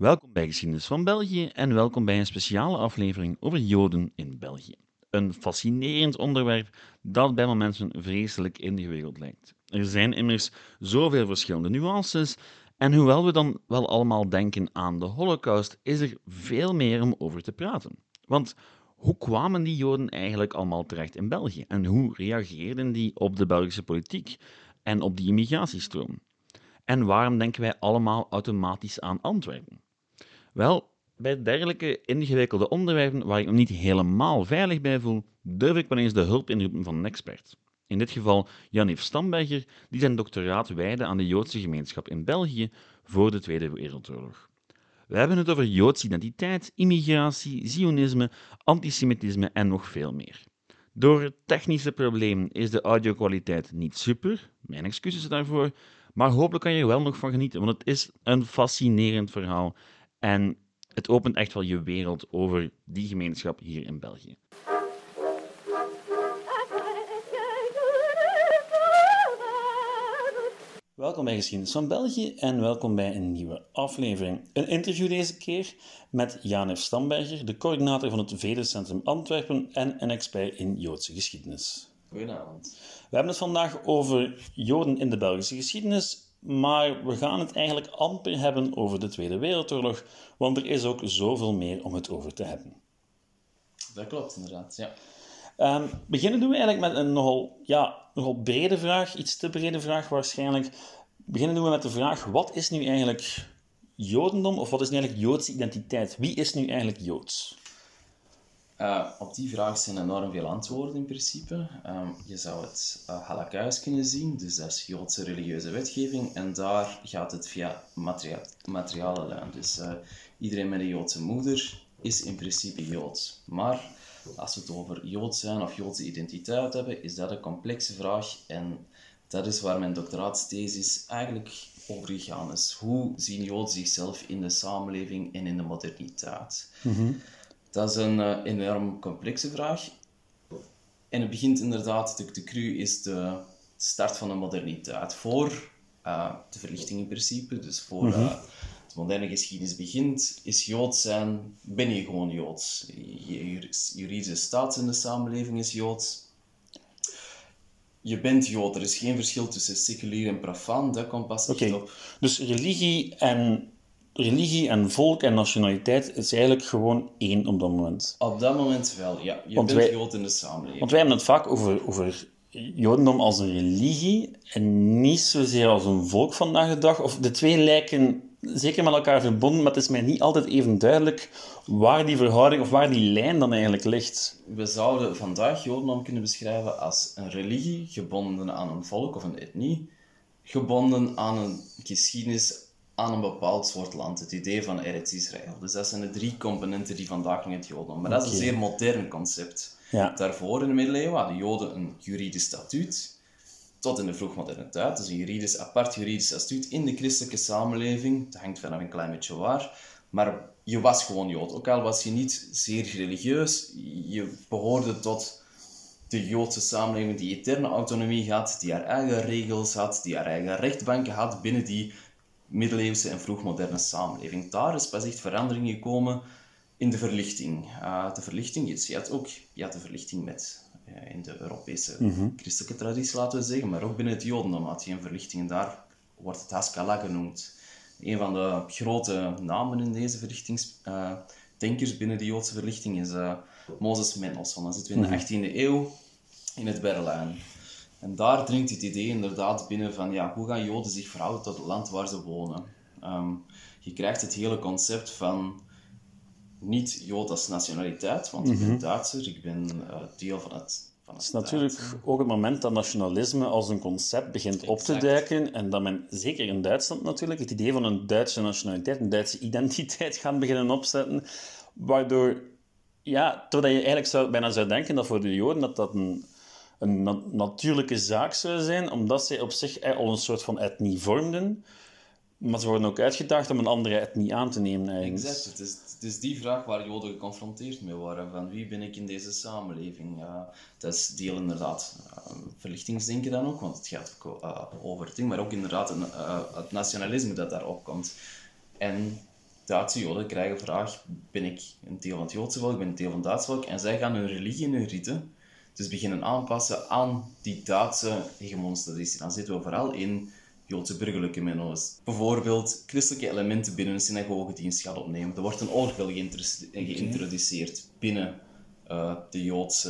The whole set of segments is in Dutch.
Welkom bij Geschiedenis van België en welkom bij een speciale aflevering over Joden in België. Een fascinerend onderwerp dat bij mensen vreselijk ingewikkeld lijkt. Er zijn immers zoveel verschillende nuances en hoewel we dan wel allemaal denken aan de Holocaust, is er veel meer om over te praten. Want hoe kwamen die Joden eigenlijk allemaal terecht in België en hoe reageerden die op de Belgische politiek en op die immigratiestroom? En waarom denken wij allemaal automatisch aan Antwerpen? Wel, bij dergelijke ingewikkelde onderwerpen waar ik me niet helemaal veilig bij voel, durf ik wel eens de hulp inroepen van een expert. In dit geval Janif Stamberger, die zijn doctoraat wijde aan de Joodse gemeenschap in België voor de Tweede Wereldoorlog. We hebben het over Joodse identiteit, immigratie, Zionisme, antisemitisme en nog veel meer. Door technische problemen is de audiokwaliteit niet super, mijn excuses daarvoor, maar hopelijk kan je er wel nog van genieten, want het is een fascinerend verhaal en het opent echt wel je wereld over die gemeenschap hier in België. Welkom bij Geschiedenis van België en welkom bij een nieuwe aflevering. Een interview deze keer met Janef Stamberger, de coördinator van het Vedercentrum Antwerpen en een expert in Joodse geschiedenis. Goedenavond. We hebben het vandaag over Joden in de Belgische geschiedenis, maar we gaan het eigenlijk amper hebben over de Tweede Wereldoorlog, want er is ook zoveel meer om het over te hebben. Dat klopt inderdaad, ja. Um, beginnen doen we eigenlijk met een nogal, ja, nogal brede vraag, iets te brede vraag waarschijnlijk. Beginnen doen we met de vraag, wat is nu eigenlijk Jodendom, of wat is nu eigenlijk Joodse identiteit? Wie is nu eigenlijk Joods? Uh, op die vraag zijn enorm veel antwoorden in principe. Um, je zou het uh, halakhuis kunnen zien, dus dat is Joodse religieuze wetgeving, en daar gaat het via materia materiale. Dus uh, iedereen met een Joodse moeder is in principe Joods. Maar als we het over Jood zijn of Joodse identiteit hebben, is dat een complexe vraag. En dat is waar mijn doctoraatsthesis eigenlijk over gegaan is. Hoe zien Joden zichzelf in de samenleving en in de moderniteit? -hmm. Dat is een uh, enorm complexe vraag. En het begint inderdaad, de, de cru is de start van de moderniteit. Voor uh, de verlichting in principe, dus voor uh, de moderne geschiedenis begint, is Jood zijn, ben je gewoon Joods. Je juridische staat in de samenleving is Joods. Je bent Jood, er is geen verschil tussen seculier en profaan, dat komt pas okay. op. Dus religie en, religie en volk en nationaliteit is eigenlijk gewoon één op dat moment? Op dat moment wel, ja. Je want bent wij, Jood in de samenleving. Want wij hebben het vaak over, over Jodendom als een religie en niet zozeer als een volk vandaag de dag. Of de twee lijken zeker met elkaar verbonden, maar het is mij niet altijd even duidelijk waar die verhouding of waar die lijn dan eigenlijk ligt. We zouden vandaag Jodendom kunnen beschrijven als een religie gebonden aan een volk of een etnie, gebonden aan een geschiedenis, aan een bepaald soort land, het idee van Eretz Israël. Dus dat zijn de drie componenten die vandaag in het Jodendom. Maar dat is een zeer modern concept. Ja. Daarvoor in de middeleeuwen hadden Joden een juridisch statuut tot in de vroegmoderne tijd. Dus een juridisch, apart juridisch statuut in de christelijke samenleving. Dat hangt vanaf een klein beetje waar. Maar je was gewoon Jood. Ook al was je niet zeer religieus, je behoorde tot de Joodse samenleving die eterne autonomie had, die haar eigen regels had, die haar eigen rechtbanken had binnen die middeleeuwse en vroegmoderne samenleving. Daar is pas echt verandering gekomen in de verlichting. Uh, de verlichting, je ziet ook ja, de verlichting met in de Europese mm -hmm. christelijke traditie, laten we zeggen, maar ook binnen het Jodendom had je een verlichting en daar wordt het Haskalah genoemd. Een van de grote namen in deze verlichtingsdenkers uh, binnen de Joodse verlichting is Mozes Mendelssohn. Dan zitten we in de 18e eeuw in het Berlijn. En daar dringt het idee inderdaad binnen van ja, hoe gaan Joden zich verhouden tot het land waar ze wonen. Um, je krijgt het hele concept van niet Jood als nationaliteit, want ik ben Duitser, ik ben uh, deel van het. Van het is natuurlijk ook het moment dat nationalisme als een concept begint exact. op te duiken en dat men, zeker in Duitsland natuurlijk, het idee van een Duitse nationaliteit, een Duitse identiteit gaat beginnen opzetten, waardoor, ja, doordat je eigenlijk zou, bijna zou denken dat voor de Joden dat dat een, een na natuurlijke zaak zou zijn, omdat zij op zich al een soort van etnie vormden, maar ze worden ook uitgedaagd om een andere etnie aan te nemen. Exact. Het is, die vraag waar Joden geconfronteerd mee worden. Van wie ben ik in deze samenleving? Uh, dat is deel inderdaad uh, verlichtingsdenken dan ook, want het gaat uh, over het ding, maar ook inderdaad een, het nationalisme dat daarop komt. En Duitse Joden krijgen vraag, ben ik een deel van het Joodse volk, ben ik een deel van het Duitse volk? En zij gaan hun religie en hun riten dus beginnen aanpassen aan die Duitse hegemonische traditie. Dan zitten we vooral in Joodse burgerlijke menno's. Bijvoorbeeld christelijke elementen binnen een synagogedienst gaat opnemen. Er wordt een orgel geïntroduceerd binnen uh, de Joodse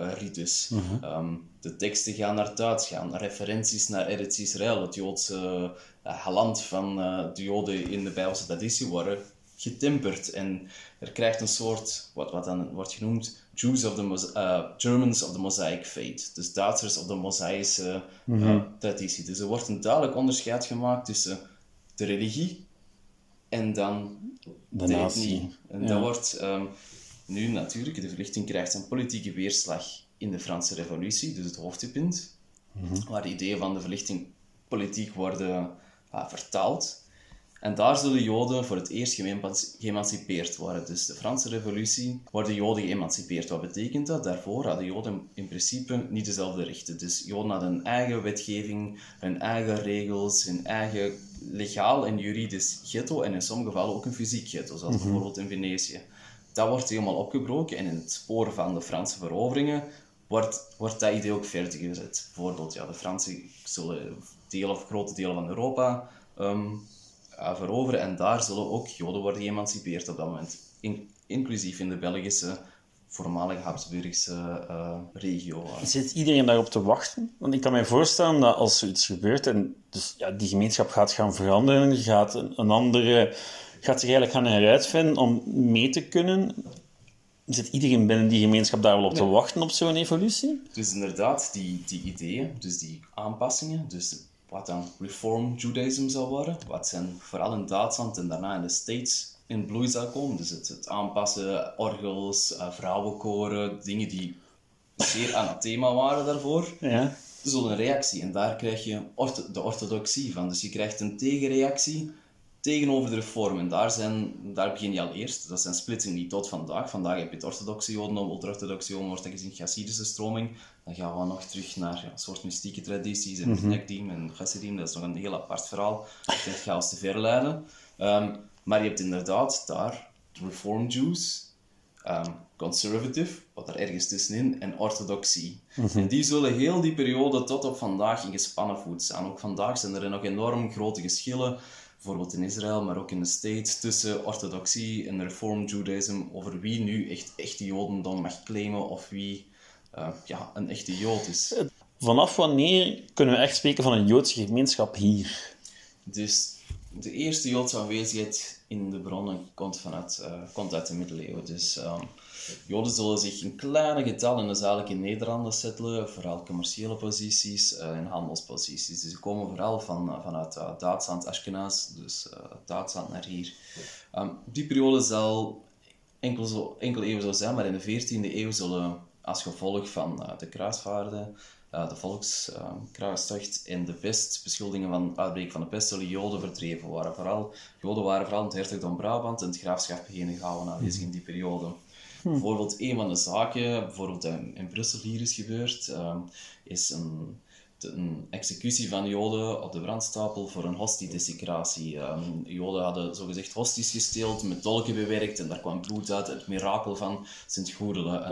uh, ritus. um, de teksten gaan naar Duits gaan, referenties naar Eretz Israël, het Joodse uh, land van de Joden in de Bijbelse traditie, worden getemperd. En er krijgt een soort, wat, wat dan wordt genoemd, Jews of the Germans of the Mosaic faith. Dus Duitsers of de Mosaïsche mm traditie. Dus er wordt een duidelijk onderscheid gemaakt tussen de religie en dan de, de natie. En dat wordt... Um, nu natuurlijk, de verlichting krijgt een politieke weerslag in de Franse revolutie, dus het hoofdpunt, mm waar de ideeën van de verlichting politiek worden uh, vertaald. En daar zullen Joden voor het eerst geëmancipeerd worden. Dus de Franse revolutie worden Joden geëmancipeerd. Wat betekent dat? Daarvoor hadden Joden in principe niet dezelfde rechten. Dus Joden hadden een eigen wetgeving, hun eigen regels, hun eigen legaal en juridisch ghetto en in sommige gevallen ook een fysiek ghetto, zoals mhm. bijvoorbeeld in Venetië dat wordt helemaal opgebroken en in het spoor van de Franse veroveringen wordt, wordt dat idee ook verder gezet. Bijvoorbeeld, ja, de Fransen zullen delen of grote delen van Europa um, veroveren en daar zullen ook Joden worden geëmancipeerd op dat moment. inclusief in de Belgische voormalige Habsburgse uh, regio. Zit iedereen daarop te wachten? Want ik kan me voorstellen dat als zoiets gebeurt en dus, ja, die gemeenschap gaat gaan veranderen, gaat een, een andere gaat zich eigenlijk gaan heruitvinden om mee te kunnen. Zit iedereen binnen die gemeenschap daar wel op te wachten op zo'n evolutie? Dus inderdaad, die, die ideeën, dus die aanpassingen, dus wat dan Reform Judaism zal worden, wat zijn vooral in Duitsland en daarna in de States in bloei zal komen. Dus het, het aanpassen, orgels, uh, vrouwenkoren, dingen die zeer aan het thema waren daarvoor. Ja. Dus een reactie. En daar krijg je de orthodoxie van. Dus je krijgt een tegenreactie tegenover de reform. En daar, zijn, daar begin je al eerst. Dat zijn splitsingen die tot vandaag. Vandaag heb je het orthodoxe joden, ultra-orthodoxe joden, wordt dat gezien Chassidische stroming. Dan gaan we nog terug naar ja, een soort mystieke tradities en mm en Chassidim. Dat is nog een heel apart verhaal. Ik denk, ga te ver leiden. Um, maar je hebt inderdaad daar de Reform Jews, um, conservative, wat er ergens tussenin, en orthodoxie. Mhm. En die zullen heel die periode tot op vandaag in gespannen voet staan. Ook vandaag zijn er nog enorm grote geschillen bijvoorbeeld in Israël, maar ook in de States, tussen orthodoxie en reform judaism, over wie nu echt echte jodendom mag claimen of wie uh, ja, een echte jood is. Vanaf wanneer kunnen we echt spreken van een joodse gemeenschap hier? Dus de eerste joodse aanwezigheid in de bronnen komt, vanuit, uh, komt uit de middeleeuwen. Dus um, Joden zullen zich in kleine getallen dus eigenlijk in Nederland settelen, vooral commerciële posities en handelsposities. Dus ze komen vooral van, uh, vanuit uh, Duitsland, Ashkenaz, dus Duitsland naar hier. Um, die periode zal enkel, zo, enkel eeuwen zo zijn, maar in de 14e eeuw zullen als gevolg van de kruisvaarden de volkskruistocht uh, en de pest, beschuldigingen van uitbreken van de pest, zullen Joden verdreven waren. Vooral, Joden waren vooral in het hertogdom Brabant en het graafschap Henegouwen aanwezig in die periode. Hm. Bijvoorbeeld, een van de zaken, bijvoorbeeld in, in Brussel hier is gebeurd, uh, is een, een, executie van Joden op de brandstapel voor een hostiedesecratie. Um, Joden hadden zogezegd hosties gesteeld, met dolken bewerkt en daar kwam bloed uit, het mirakel van Sint-Goedelen.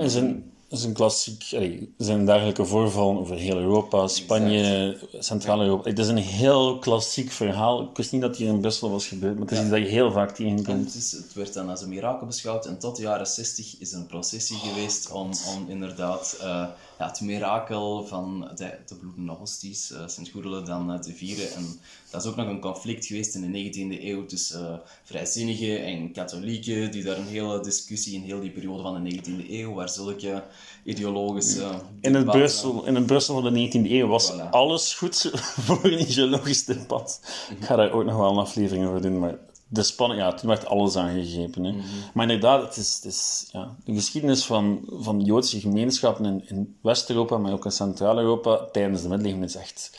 Is een klassiek, allee, er zijn dergelijke voorvallen over heel Europa, Spanje, Centraal-Europa. Het is een heel klassiek verhaal. Ik wist niet dat hier in Brussel was gebeurd, maar het is iets dat je heel vaak tegenkomt. Het, is, het werd dan als een mirakel beschouwd en tot de jaren 60 is er een processie geweest om, om inderdaad uh, ja, het mirakel van de, de bloedende hosties, uh, Sint-Goedelen, dan uh, te vieren. En dat is ook nog een conflict geweest in de 19e eeuw tussen uh, vrijzinnigen en katholieken, die daar een hele discussie in heel die periode van de 19e eeuw, waar zulke ideologische... In het, Brussel, in het Brussel van de 19e eeuw was alles goed voor een ideologisch debat. Ik ga daar ook nog wel een aflevering over doen, maar de spanning, ja, toen werd alles aangegrepen. Hè. Mhm. Maar inderdaad, het is, het is, ja, de geschiedenis van, van Joodse gemeenschappen in, in West-Europa, maar ook in Centraal-Europa tijdens de middeleeuwen is echt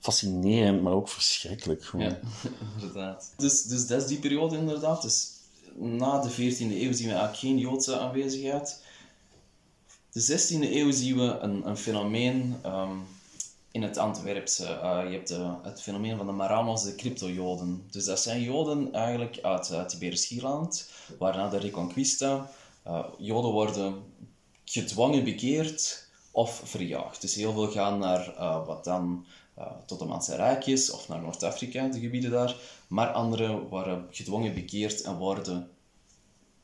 fascinerend, maar ook verschrikkelijk. Gewoon. Ja, inderdaad. Dus, dus dat is die periode inderdaad. Dus na de 14e eeuw zien we eigenlijk geen Joodse aanwezigheid. De 16e eeuw zien we een, een fenomeen um, in het Antwerpse. Uh, je hebt de, het fenomeen van de Marranos, de crypto-joden. Dus dat zijn joden eigenlijk uit uh, Tiberisch Schierland, waarna de Reconquista. Uh, joden worden gedwongen bekeerd of verjaagd. Dus heel veel gaan naar wat dan tot de Ottomaanse Rijkjes of naar Noord-Afrika, de gebieden daar. Maar anderen worden gedwongen bekeerd en worden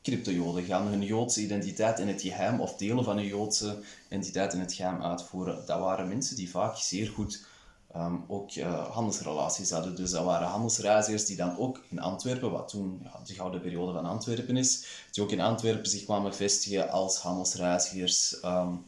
crypto-joden gaan hun Joodse identiteit in het geheim of delen van hun Joodse identiteit in het geheim uitvoeren. Dat waren mensen die vaak zeer goed um, ook uh, handelsrelaties hadden. Dus dat waren handelsreizigers die dan ook in Antwerpen, wat toen ja, de gouden periode van Antwerpen is, die ook in Antwerpen zich kwamen vestigen als handelsreizigers. Um,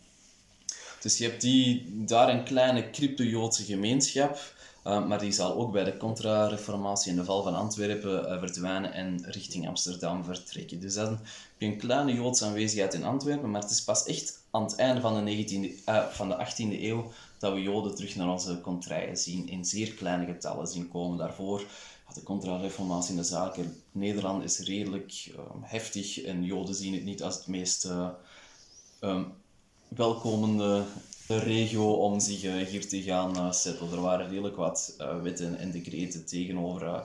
dus je hebt die, daar een kleine crypto-Joodse gemeenschap uh, maar die zal ook bij de contra-reformatie en de val van Antwerpen uh, verdwijnen en richting Amsterdam vertrekken. Dus dan heb een kleine Joodse aanwezigheid in Antwerpen, maar het is pas echt aan het einde van de, 19e, uh, eh, van de 18e eeuw dat we Joden terug naar onze contraien zien, in zeer kleine getallen zien komen. Daarvoor de contra-reformatie in de zaken. Nederland is redelijk heftig en Joden zien het niet als het meest um, welkomende regio om zich uh, hier te gaan uh, settelen. Er waren redelijk wat uh, wetten en decreten tegenover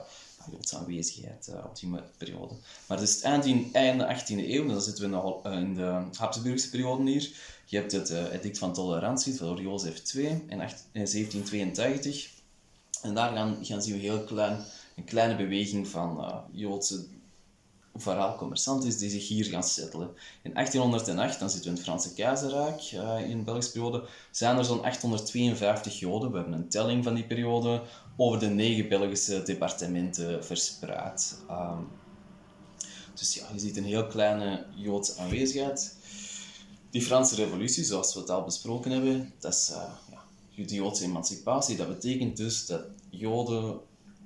Joodse aanwezigheid op die periode. Maar is het eind, einde 18e eeuw, dan zitten we in de, in de Habsburgse periode hier. Je hebt het edict van tolerantie door Jozef II in, 1782. En daar gaan, gaan zien we heel klein, een kleine beweging van Joodse vooral commerçanten die zich hier gaan settelen. In 1808, dan zitten we in het Franse keizerrijk, uh, in de Belgische periode, zijn er zo'n 852 Joden. We hebben een telling van die periode over de negen Belgische departementen verspreid. Uh, dus ja, je ziet een heel kleine Joodse aanwezigheid. Die Franse revolutie, zoals we het al besproken hebben, dat is uh, ja, Joodse emancipatie. Dat betekent dus dat Joden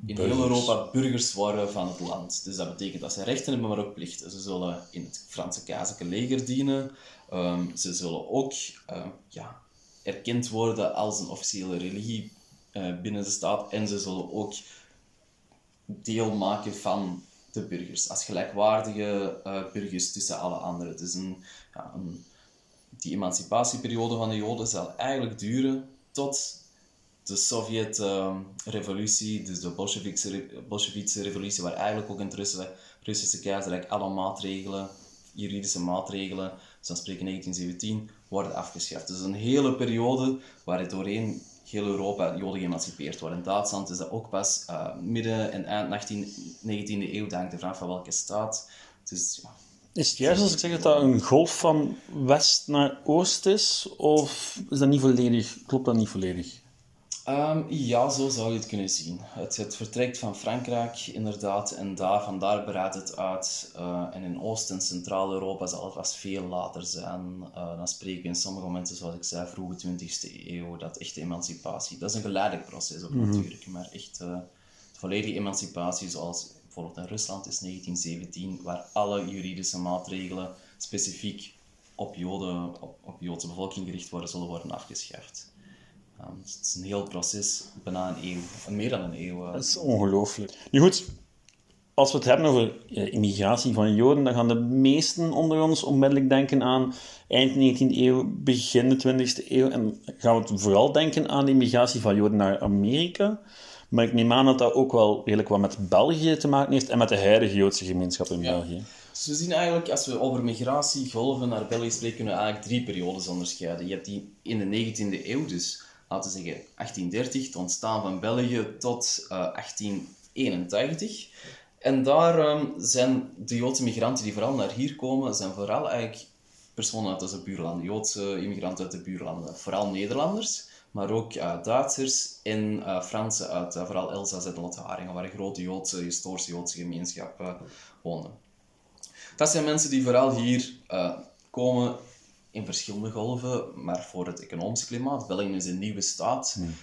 in heel Europa burgers worden van het land. Dus dat betekent dat ze rechten hebben, maar ook plichten. Ze zullen in het Franse keizerlijke leger dienen. Um, ze zullen ook uh, ja, erkend worden als een officiële religie uh, binnen de staat. En ze zullen ook deel maken van de burgers. Als gelijkwaardige uh, burgers tussen alle anderen. Is een, ja, een, die emancipatieperiode van de Joden zal eigenlijk duren tot de Sovjet-revolutie, dus de Bolsjewische revolutie, waar eigenlijk ook in het Russische keizerrijk alle maatregelen, juridische maatregelen, zoals spreken 1917, worden afgeschaft. Dus een hele periode waar doorheen heel Europa Joden geëmancipeerd worden. In Duitsland is dat ook pas uh, midden en eind 18, 19e eeuw, dank de vraag van welke staat. Dus, ja. Is het juist als ik zeg dat dat een golf van west naar oost is, of is dat niet volledig, klopt dat niet volledig? Um, ja, zo zou je het kunnen zien. Het, het vertrekt van Frankrijk, inderdaad, en daar, vandaar breidt het uit. Uh, en in Oost- en Centraal-Europa zal het vast veel later zijn. Uh, dan spreken we in sommige momenten, zoals ik zei, vroege 20e eeuw, dat echte emancipatie. Dat is een geleidelijk proces ook mm natuurlijk, maar echt uh, de volledige emancipatie, zoals bijvoorbeeld in Rusland is 1917, waar alle juridische maatregelen specifiek op, Joden, op, op Joodse bevolking gericht worden, zullen worden afgeschaft. Um, het is een heel proces, bijna een eeuw, meer dan een eeuw. Uh. Dat is ongelooflijk. Nu goed, als we het hebben over uh, immigratie van Joden, dan gaan de meesten onder ons onmiddellijk denken aan eind 19e eeuw, begin de 20e eeuw. En gaan we vooral denken aan de immigratie van Joden naar Amerika. Maar ik neem aan dat dat ook wel redelijk wat met België te maken heeft en met de huidige Joodse gemeenschap in België. Dus we zien eigenlijk, als we over migratiegolven naar België spreken, kunnen we eigenlijk drie periodes onderscheiden. Je hebt die in de 19e eeuw, dus laten we zeggen 1830, het ontstaan van België, tot uh, eh, 1881. En daar um, zijn de Joodse migranten die vooral naar hier komen, zijn vooral eigenlijk personen uit onze buurlanden, Joodse immigranten uit de buurlanden. Vooral Nederlanders, maar ook uh, Duitsers en uh, Fransen uit vooral Elsass en Lotharingen, waar grote Joodse, historische Joodse gemeenschappen wonen. Dat zijn mensen die vooral hier komen in verschillende golven, maar voor het economische klimaat. België is een nieuwe staat. Hmm.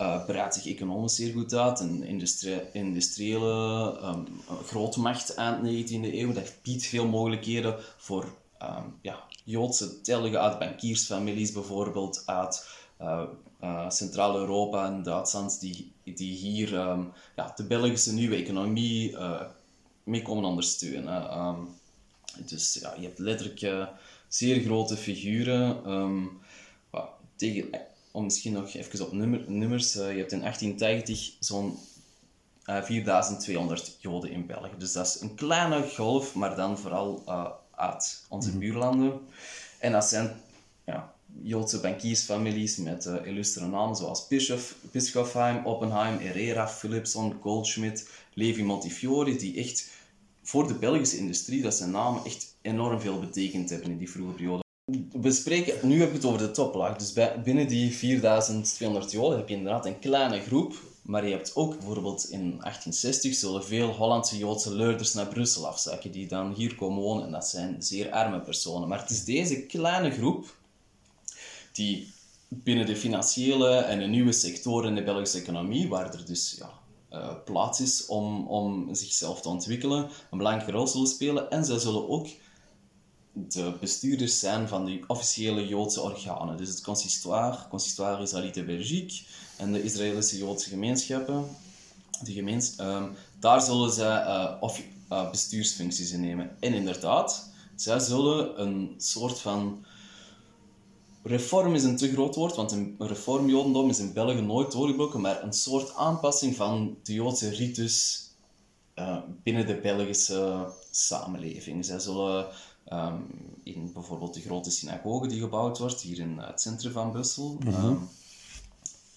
Uh, breidt zich economisch zeer goed uit. Een industriële um, grootmacht aan de 19e eeuw. Dat biedt veel mogelijkheden voor um, ja, Joodse telgen uit bankiersfamilies bijvoorbeeld, uit uh, uh, Centraal-Europa en Duitsland, die, die hier um, ja, de Belgische nieuwe economie mee komen ondersteunen. Um, dus ja, je hebt letterlijk zeer grote figuren. Um, tegen, om misschien nog even op nummer, nummers, uh, je hebt in 1880 zo'n uh, 4200 Joden in België. Dus dat is een kleine golf, maar dan vooral uh, uit onze mm -hmm. buurlanden. En dat zijn ja, Joodse bankiersfamilies met uh, illustere namen zoals Bischofheim, Oppenheim, Herrera, Philipson, Goldschmidt, Levi Montefiore, die echt voor de Belgische industrie, dat zijn namen echt enorm veel betekend hebben in die vroege periode. We spreken, nu heb ik het over de toplaag, dus bij, binnen die 4200 Joden heb je inderdaad een kleine groep, maar je hebt ook bijvoorbeeld in 1860 zullen veel Hollandse Joodse leurders naar Brussel afzakken, die dan hier komen wonen, en dat zijn zeer arme personen. Maar het is deze kleine groep die binnen de financiële en de nieuwe sectoren in de Belgische economie, waar er dus ja, uh, plaats is om, om zichzelf te ontwikkelen, een belangrijke rol zullen spelen. En zij zullen ook de bestuurders zijn van de officiële Joodse organen. Dus het consistoire, consistoire Israëlite Belgique en de Israëlische Joodse gemeenschappen. De gemeens, uh, daar zullen zij uh, of, bestuursfuncties in nemen. En inderdaad, zij zullen een soort van Reform is een te groot woord, want een reformjodendom is in België nooit doorgebroken, maar een soort aanpassing van de Joodse ritus uh, binnen de Belgische samenleving. Zij zullen um, in bijvoorbeeld de grote synagoge die gebouwd wordt, hier in het centrum van Brussel, mm -hmm. um,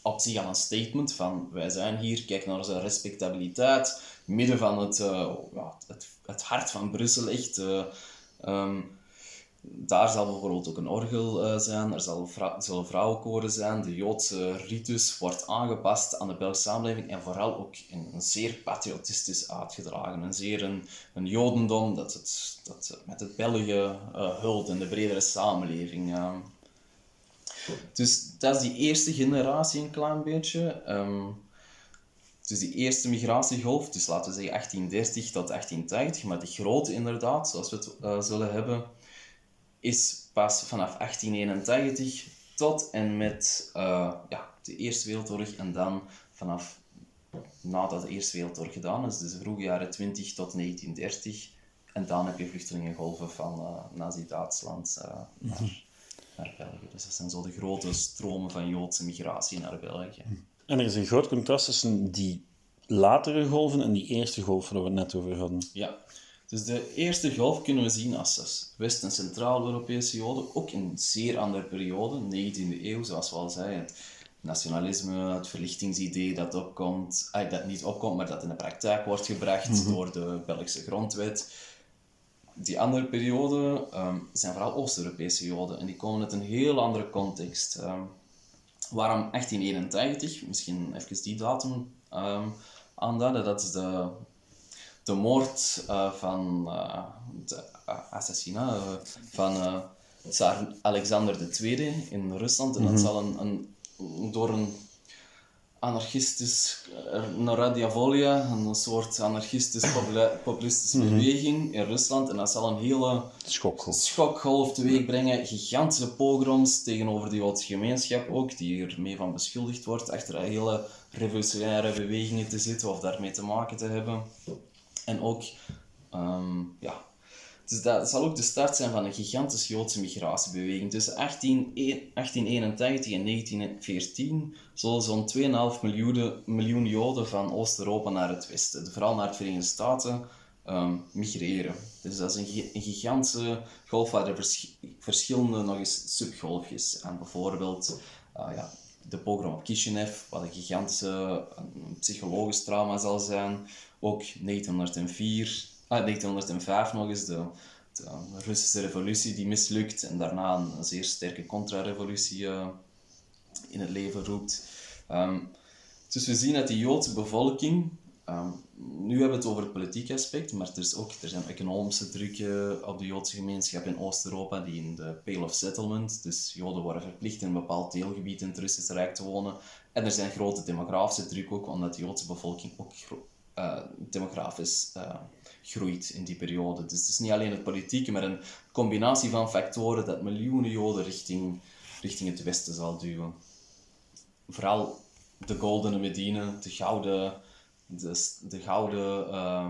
op zich al een statement van wij zijn hier, kijk naar onze respectabiliteit, midden van het, uh, ja, het, het, hart van Brussel echt. Uh, um, daar zal bijvoorbeeld ook een orgel uh, zijn, er zal vrou zullen vrouwenkoren zijn. De Joodse ritus wordt aangepast aan de Belgische samenleving en vooral ook een zeer patriotistisch uitgedragen. Een zeer een, een Jodendom dat, het, dat met het België uh, hult in de bredere samenleving. Dus dat is die eerste generatie een klein beetje. Dus die eerste migratiegolf, dus laten we zeggen 1830 tot 1880, maar de grote inderdaad, zoals we het uh, zullen hebben, is pas vanaf 1881 tot en met uh, ja, de Eerste Wereldoorlog en dan vanaf nadat de Eerste Wereldoorlog gedaan is, dus de vroege jaren 20 tot 1930. En dan heb je vluchtelingengolven van uh, Nazi-Duitsland uh, naar, naar, België. Dus dat zijn zo de grote stromen van Joodse migratie naar België. En er is een groot contrast tussen die latere golven en die eerste golf waar we het net over hadden. Ja, dus de eerste golf kunnen we zien als West- en Centraal-Europese Joden, ook in een zeer andere periode, 19e eeuw, zoals we al zeiden. Het nationalisme, het verlichtingsidee dat opkomt, ah, dat niet opkomt, maar dat in de praktijk wordt gebracht mm -hmm. door de Belgische grondwet. Die andere periode um, zijn vooral Oost-Europese Joden en die komen uit een heel andere context. Um, waarom 1881? Misschien even die datum um, aanduiden. Dat is de de moord uh, van uh, de assassinat uh, van Tsar Alexander II in Rusland. En dat mm -hmm. zal een, een, door een anarchistisch, een radiavolia, een soort anarchistisch populistische mm -hmm. beweging in Rusland. En dat zal een hele schokgolf, schokgolf teweeg brengen. Gigantische pogroms tegenover de Joodse gemeenschap ook, die er mee van beschuldigd wordt achter hele revolutionaire bewegingen te zitten of daarmee te maken te hebben. En ook, um, ja, dus dat zal ook de start zijn van een gigantische Joodse migratiebeweging. Tussen 18, 1881 en 1914 zullen zo'n 2,5 miljoen, miljoen Joden van Oost-Europa naar het Westen, vooral naar de Verenigde Staten, um, migreren. Dus dat is een, een gigantische golf waar er vers verschillende nog eens subgolfjes aan bijvoorbeeld uh, ja, de pogrom op Kishinev, wat een gigantische psychologisch trauma zal zijn. Ook 1904, ah, 1905 nog eens, de, de, Russische revolutie die mislukt en daarna een, zeer sterke contra-revolutie uh, in het leven roept. Um, dus we zien dat die Joodse bevolking, um, nu hebben we het over het politieke aspect, maar er, is ook, er zijn economische drukken op de Joodse gemeenschap in Oost-Europa, die in de Pale of Settlement, dus Joden worden verplicht in een bepaald deelgebied in het Russische Rijk te wonen. En er zijn grote demografische druk ook, omdat de Joodse bevolking ook uh, demografisch uh, groeit in die periode. Dus het is niet alleen het politieke, maar een combinatie van factoren dat miljoenen Joden richting, richting het westen zal duwen. Vooral de Goldene Medine, de gouden, de, de gouden, uh,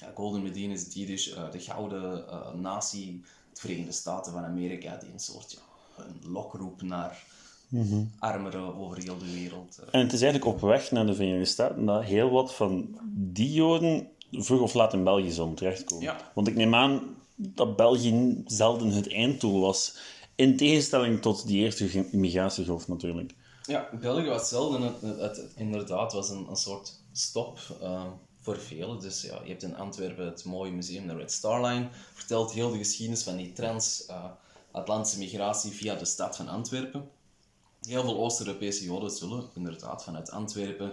ja, Golden Medine is het Jiddisch, de gouden natie, de Verenigde Staten van Amerika, die een soort ja, een lokroep naar armeren over heel de wereld. En het is eigenlijk op weg naar de Verenigde Staten dat heel wat van die Joden vroeg of laat in België zullen terechtkomen. Ja. Want ik neem aan dat België zelden het einddoel was. In tegenstelling tot die eerste immigratiegolf natuurlijk. Ja, België was zelden, het, het, het- inderdaad, was een, een soort stop eh, voor velen. Dus ja, je hebt in Antwerpen het mooie museum, de Red Star Line, vertelt heel de geschiedenis van die trans-Atlantische migratie via de stad van Antwerpen. Heel veel Oost-Europese Joden zullen inderdaad vanuit Antwerpen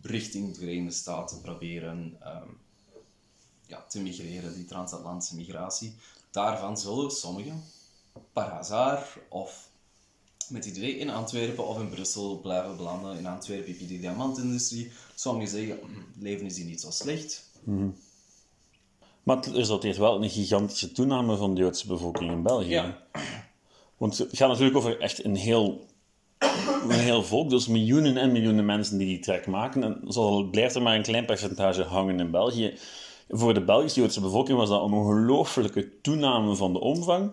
richting de Verenigde Staten proberen ehm, ja, te migreren, die transatlantische migratie. Daarvan zullen sommigen, par of met het idee in Antwerpen of in Brussel blijven belanden. In Antwerpen heb je de diamantindustrie. Sommigen zeggen, "Hm, leven is hier niet zo slecht. Maar het resulteert wel een gigantische toename van de Joodse bevolking in België. Ja. Want het gaat natuurlijk over echt een heel, een heel volk, dus miljoenen en miljoenen mensen die die trek maken. En zo blijft er maar een klein percentage hangen in België. Voor de Belgische-Joodse bevolking was dat een ongelooflijke toename van de omvang.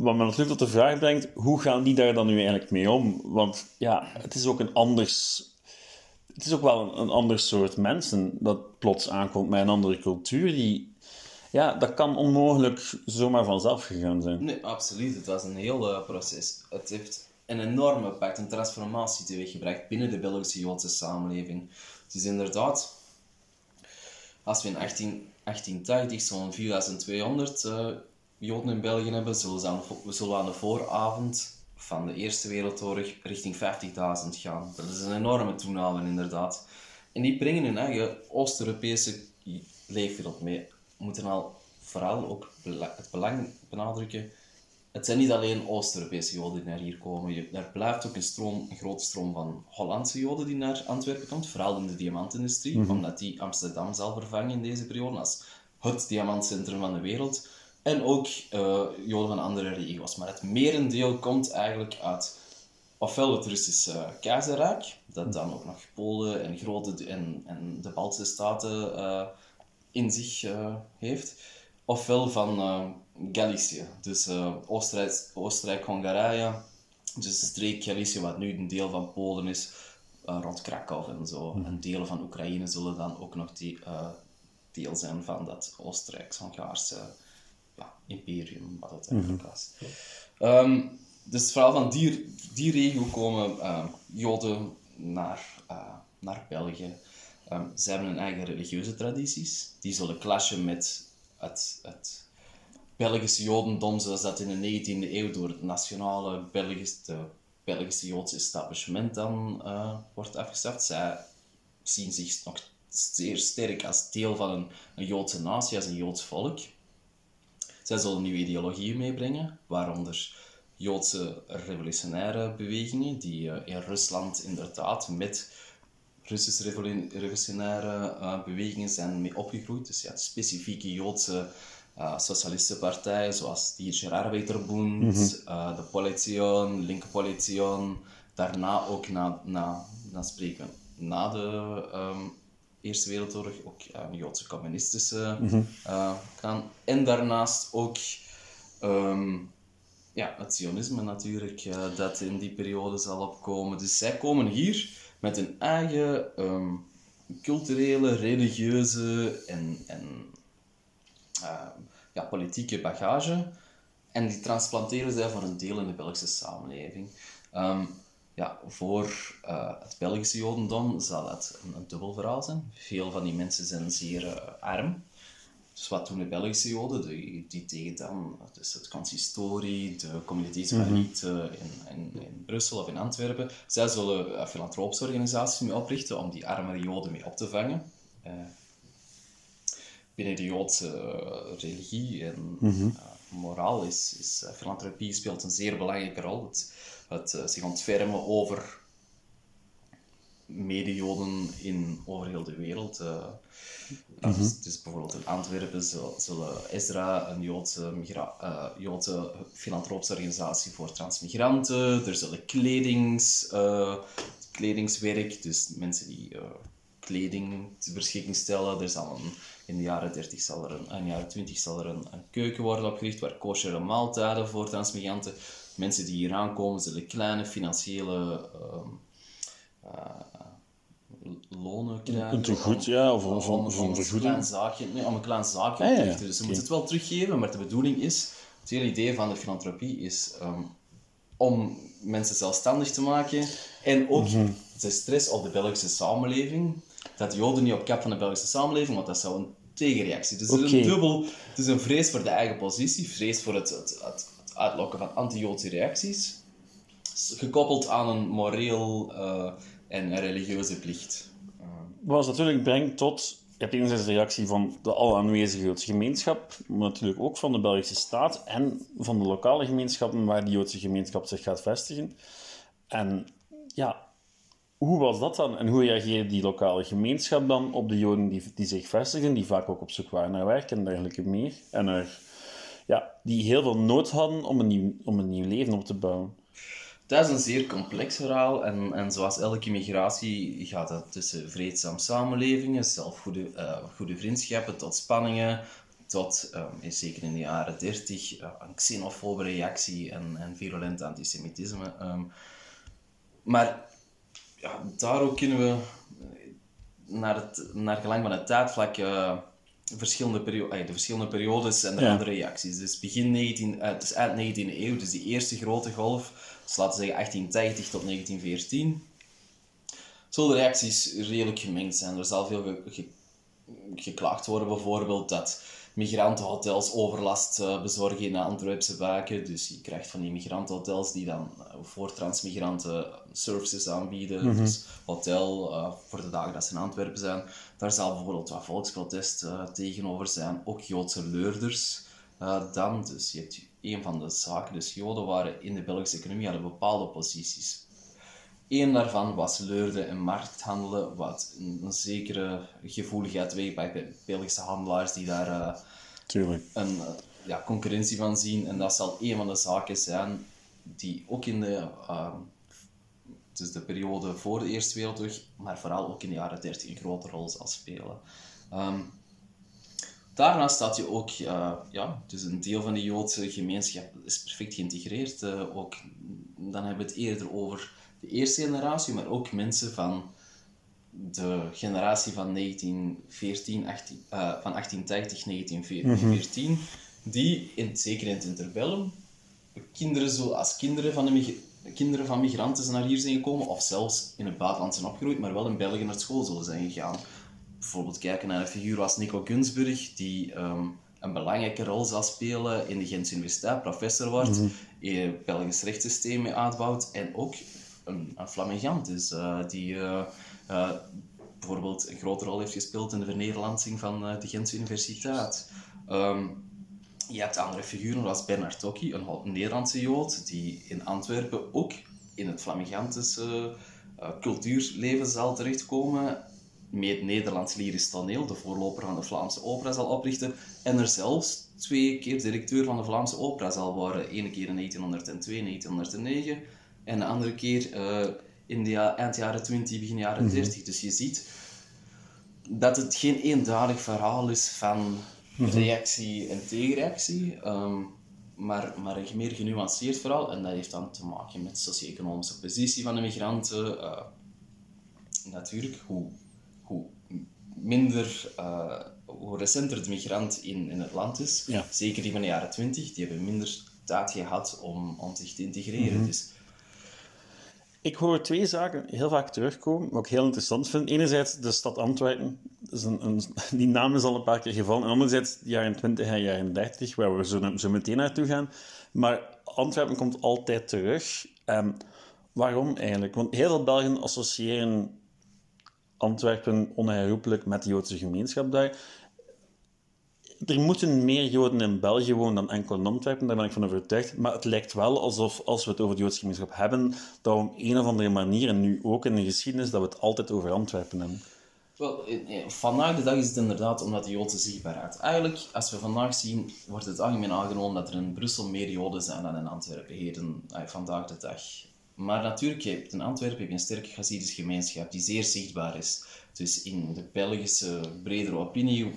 Wat me natuurlijk tot de vraag brengt, hoe gaan die daar dan nu eigenlijk mee om? Want ja, het is ook een anders... Het is ook wel een, een ander soort mensen dat plots aankomt met een andere cultuur. Die, ja, dat kan onmogelijk zomaar vanzelf gegaan zijn. Nee, absoluut. Het was een heel eh, proces. Het heeft een enorme impact, een transformatie teweeggebracht binnen de Belgische Joodse samenleving. Het is inderdaad, als we in 18, 1880 zo'n 4200 eh, Joden in België hebben, zullen, ze aan, we zullen aan de vooravond van de Eerste Wereldoorlog richting 50.000 gaan. Dat is een enorme toename, inderdaad. En die brengen hun eigen Oost-Europese leefwereld mee. We moeten al vooral ook het belang benadrukken. Het zijn niet alleen Oost-Europese Joden die naar hier komen. Je, er blijft ook een, stroom, een grote stroom van Hollandse Joden die naar Antwerpen komt, vooral in de diamantindustrie, omdat die Amsterdam zal vervangen in deze periode als het diamantcentrum van de wereld. En ook eh, Joden van andere regio's. Maar het merendeel komt eigenlijk uit ofwel het Russische keizerrijk, dat dan ook nog Polen en, grote, en, en de Baltische staten eh, in zich eh, heeft, ofwel van eh, Galicië, dus Oostenrijk, Oostenrijk-Hongarije, dus de streek Galicië, wat nu een deel van Polen is, rond Krakau en zo. En delen van Oekraïne zullen dan ook nog die, deel zijn van dat Oostenrijks-Hongaarse imperium, wat het eigenlijk was. Ehm, dus vooral van die, die regio komen eh, Joden naar, eh, naar België. Ehm, ze hebben hun eigen religieuze tradities. Die zullen clashen met het, het Belgische Jodendom zoals dat in de 19e eeuw door het nationale Belgisch, de Belgische Joodse establishment dan eh, wordt afgeschaft. Zij zien zich nog zeer sterk als deel van een, een Joodse natie, als een Joods volk. Zij zullen nieuwe ideologieën meebrengen, waaronder Joodse revolutionaire bewegingen, die eh, in Rusland inderdaad met Russische revolu- revolutionaire eh, bewegingen zijn mee opgegroeid. Dus ja, specifieke Joodse eh socialistenpartijen, zoals die Arbeiterbund, eh, de Polition, Linke Polition, daarna ook na, na, na spreken na de ehm, Eerste Wereldoorlog ook eh, een Joodse communistische kant. En daarnaast ook ehm, ja, het Zionisme natuurlijk, eh, dat in die periode zal opkomen. Dus zij komen hier met een eigen ehm, culturele, religieuze en, en eh, ja, politieke bagage. En die transplanteren zij voor een deel in de Belgische samenleving. Ehm, ja, voor eh, het Belgische Jodendom zal dat een, een dubbel verhaal zijn. Veel van die mensen zijn zeer eh, arm. Dus wat doen de Belgische Joden? Die, die tegen dan dus het consistorie, de communiteitsmariet in, in, in Brussel of in Antwerpen. Zij zullen uh, filantropische organisaties mee oprichten om die armere Joden mee op te vangen. Eh, binnen de Joodse eh, religie en eh, moraal is, is eh, filantropie speelt een zeer belangrijke rol. Het, het eh, zich ontfermen over mede-Joden in, over heel de wereld. Uh, dus, dus bijvoorbeeld in Antwerpen zul- zullen Ezra, een Joodse, eh, Joodse filantropische organisatie voor transmigranten, er zullen kledings, kledingswerk, dus mensen die kleding ter beschikking stellen. Er zal een, in de jaren 30 zal er een, in de jaren 20 zal er een, een keuken worden opgericht waar kosheren maaltijden voor transmigranten mensen die hier aankomen zullen kleine financiële ehm, eh, lonen krijgen. Een tegoed, ja, of, of, om, een vergoeding. klein zaakje, nee, om een klein zaakje Ah, te. Dus ze moeten het wel teruggeven, maar de bedoeling is, het hele idee van de filantropie is ehm, om mensen zelfstandig te maken en ook Mhm. de stress op de Belgische samenleving, dat Joden niet op kap van de Belgische samenleving, want dat zou een tegenreactie. Dus het is een dubbel, het is een vrees voor de eigen positie, vrees voor het, het, het uitlokken van anti-Joodse reacties, gekoppeld aan een moreel eh, en religieuze plicht. Wat natuurlijk brengt tot... Je hebt enerzijds de reactie van de al aanwezige Joodse gemeenschap, maar natuurlijk ook van de Belgische staat en van de lokale gemeenschappen waar die Joodse gemeenschap zich gaat vestigen. En ja, hoe was dat dan? En hoe reageerde die lokale gemeenschap dan op de Joden die, zich vestigen, die vaak ook op zoek waren naar werk en dergelijke meer? En er, ja, die heel veel nood hadden om een nieuw, om een nieuw leven op te bouwen. Dat is een zeer complex verhaal en, en zoals elke migratie gaat het tussen vreedzaam samenlevingen, zelf goede, eh, goede vriendschappen, tot spanningen, tot, ehm, zeker in de jaren 30, eh, een xenofobe reactie en, en virulent antisemitisme. ehm. maar ja, daar ook kunnen we naar, het, naar gelang van het tijdvlak eh, verschillende perio- eh, de verschillende periodes en de Ja. andere reacties. Dus begin 19, eh, dus eind 19e eeuw, dus die eerste grote golf, dus laten we zeggen 1880 tot 1914, zullen de reacties redelijk gemengd zijn. Er zal veel ge- ge- geklaagd worden bijvoorbeeld dat migrantenhotels overlast eh, bezorgen in de Antwerpse wijken. Dus je krijgt van die migrantenhotels die dan eh, voor transmigranten services aanbieden. Dus hotel eh, voor de dagen dat ze in Antwerpen zijn. Daar zal bijvoorbeeld wat volksprotest tegenover zijn. Ook Joodse leurders dan. Dus je hebt een van de zaken. Dus Joden waren in de Belgische economie hadden bepaalde posities. Eén daarvan was leurde en markthandelen, wat een, een zekere gevoeligheid weegt bij Belgische handelaars die daar eh, Tuurlijk. een eh, ja, concurrentie van zien. En dat zal een van de zaken zijn die ook in de, ehm, dus de periode voor de Eerste Wereldoorlog, maar vooral ook in de jaren 30 een grote rol zal spelen. Ehm, daarnaast staat je ook, eh, ja, dus een deel van de Joodse gemeenschap is perfect geïntegreerd. ook, dan hebben we het eerder over de eerste generatie, maar ook mensen van de generatie van 1914, 18, eh, van 1880, 1914, die, in, zeker in het interbellum, kinderen zo, als kinderen van, de kinderen van migranten zijn naar hier zijn gekomen, of zelfs in het buitenland zijn opgegroeid, maar wel in België naar school zullen zijn gegaan. Bijvoorbeeld kijken naar een figuur als Nico Gunsburg, die ehm, een belangrijke rol zal spelen in de Gentse Universiteit, professor wordt, in het Belgisch rechtssysteem mee uitbouwt en ook een, een flamingant is, eh, die eh, eh, bijvoorbeeld een grote rol heeft gespeeld in de vernederlandsing van de Gentse Universiteit. Ehm, je hebt andere figuren zoals Bernard Tokki, een, Nederlandse Jood, die in Antwerpen ook in het Flamigantische cultuurleven zal terechtkomen, met Nederlands lyrisch toneel, de voorloper van de Vlaamse opera zal oprichten, en er zelfs twee keer directeur van de Vlaamse opera zal worden. Ene keer in 1902, 1909, en de andere keer eh, in de eind jaren 20, begin jaren 30. Dus je ziet dat het geen eenduidig verhaal is van reactie en tegenreactie, ehm, maar, maar een meer genuanceerd verhaal. En dat heeft dan te maken met de socio-economische positie van de migranten. eh, natuurlijk, hoe, hoe minder, eh, hoe recenter de migrant in, in het land is, Ja. zeker die van de jaren 20, die hebben minder tijd gehad om, om zich te integreren. Dus Ik hoor twee zaken heel vaak terugkomen, wat ik heel interessant vind. Enerzijds de stad Antwerpen, een, een, die naam is al een paar keer gevallen. En anderzijds de jaren 20 en jaren 30, waar we zo, zo meteen naartoe gaan. Maar Antwerpen komt altijd terug. Ehm, waarom eigenlijk? Want heel veel Belgen associëren Antwerpen onherroepelijk met de Joodse gemeenschap daar. Er moeten meer Joden in België wonen dan enkel in Antwerpen, daar ben ik van overtuigd. Maar het lijkt wel alsof, als we het over de Joodse gemeenschap hebben, dat we op een of andere manier, en nu ook in de geschiedenis, dat we het altijd over Antwerpen hebben. Wel, eh, eh, vandaag de dag is het inderdaad omdat de Joodse zichtbaarheid. Eigenlijk, als we vandaag zien, wordt het algemeen aangenomen dat er in Brussel meer Joden zijn dan in Antwerpen, heden, eh, vandaag de dag. Maar natuurlijk, in Antwerpen heb je een sterke Hasidische gemeenschap die zeer zichtbaar is. Dus in de Belgische bredere opinie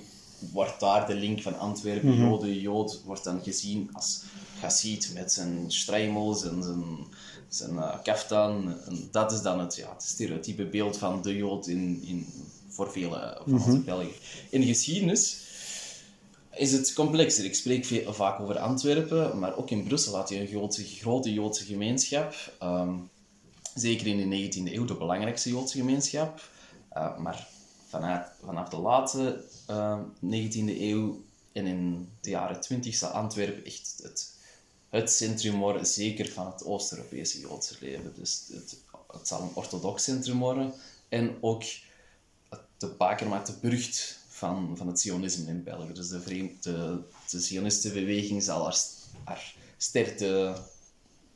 wordt daar de link van Antwerpen, Joden, Jood, wordt dan gezien als Gassit met zijn strijmels en zijn, zijn uh, kaftan. En dat is dan het, ja, het stereotype beeld van de Jood in, in, voor vele van onze Belgen. In de geschiedenis is het complexer. Ik spreek veel, vaak over Antwerpen, maar ook in Brussel had je een grote, grote Joodse gemeenschap. Ehm, zeker in de 19e eeuw de belangrijkste Joodse gemeenschap. Uh, maar vanuit, vanaf de late uh, 19e eeuw en in de jaren 20 zal Antwerpen echt het, het centrum worden, zeker van het Oost-Europese Joodse leven. Dus het, het zal een orthodox centrum worden en ook de bakermat, de burcht van, van het Zionisme in België. Dus de, vreemd, de, de Zionistenbeweging zal haar, haar sterkte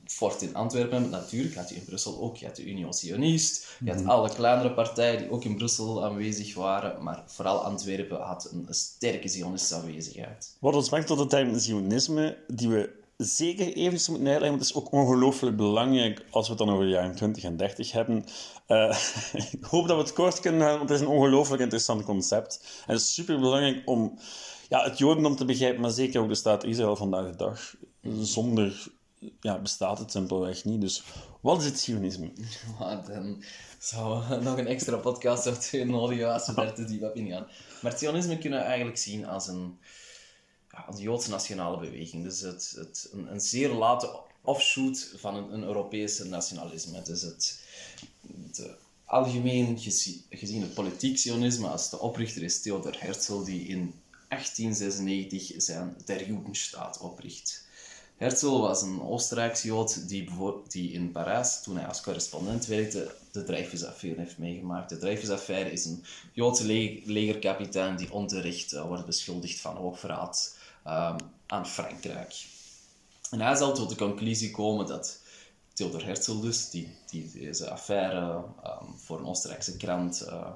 fort in Antwerpen hebben. Natuurlijk had je in Brussel ook. Je had de Union Sionist, je had alle kleinere partijen die ook in Brussel aanwezig waren, maar vooral Antwerpen had een, sterke Zionistische aanwezigheid. Wat ons brengt tot het term Zionisme, die we zeker even moeten uitleggen, want het is ook ongelooflijk belangrijk als we het dan over de jaren 20 en 30 hebben. Uh, ik hoop dat we het kort kunnen houden, want het is een ongelooflijk interessant concept. En het is super belangrijk om ja, het Jodendom te begrijpen, maar zeker ook de staat Israël vandaag de dag. Zonder ja, bestaat het simpelweg niet. Dus wat is het Zionisme? dan zou nog een extra podcast of twee nodig als we daar te diep op. Maar het Zionisme kunnen we eigenlijk zien als een, ja, een Joodse nationale beweging. Dus het, het, een, een zeer late offshoot van een, een Europese nationalisme. Dus het, het algemeen gezien het politiek Zionisme als de oprichter is Theodor Herzl, die in 1896 zijn Der Judenstaat opricht. Herzl was een Oostenrijkse Jood die, die in Parijs, toen hij als correspondent werkte, de Dreyfusaffaire heeft meegemaakt. De Dreyfusaffaire is een Joodse legerkapitein die onterecht uh, wordt beschuldigd van hoogverraad uh, aan Frankrijk. En hij zal tot de conclusie komen dat Theodor Herzl dus, die, die deze affaire um, voor een Oostenrijkse krant uh,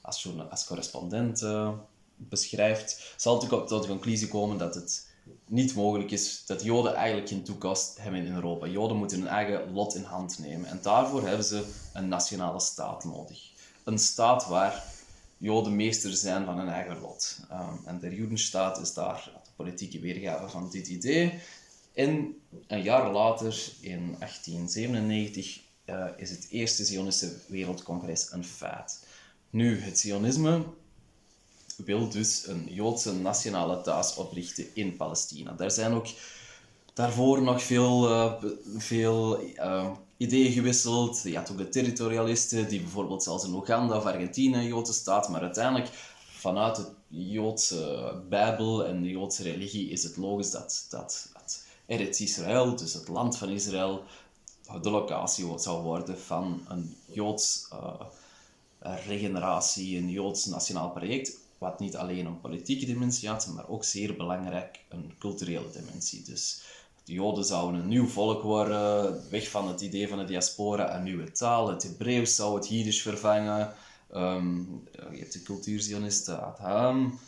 als, als correspondent uh, beschrijft, zal tot de conclusie komen dat het niet mogelijk is dat Joden eigenlijk geen toekomst hebben in Europa. Joden moeten hun eigen lot in hand nemen. En daarvoor hebben ze een nationale staat nodig. Een staat waar Joden meester zijn van hun eigen lot. Um, en de Judenstaat is daar de politieke weergave van dit idee. En een jaar later, in 1897, uh, is het eerste Zionistische Wereldcongres een feit. Nu, het Zionisme wil dus een Joodse nationale thuis oprichten in Palestina. Daar zijn ook daarvoor nog veel, uh, veel uh, ideeën gewisseld. Je had ook de territorialisten, die bijvoorbeeld zelfs in Oeganda of Argentinië een Joodse staat, maar uiteindelijk vanuit de Joodse Bijbel en de Joodse religie is het logisch dat, dat, dat Eretz Israël, dus het land van Israël, de locatie zou worden van een Joods uh, regeneratie, een Joods nationaal project wat niet alleen een politieke dimensie had, maar ook zeer belangrijk een culturele dimensie. Dus de Joden zouden een nieuw volk worden, weg van het idee van de diaspora, een nieuwe taal. Het Hebreeuws zou het Jiddisch vervangen. Um, je hebt de cultuurzionisten Adham.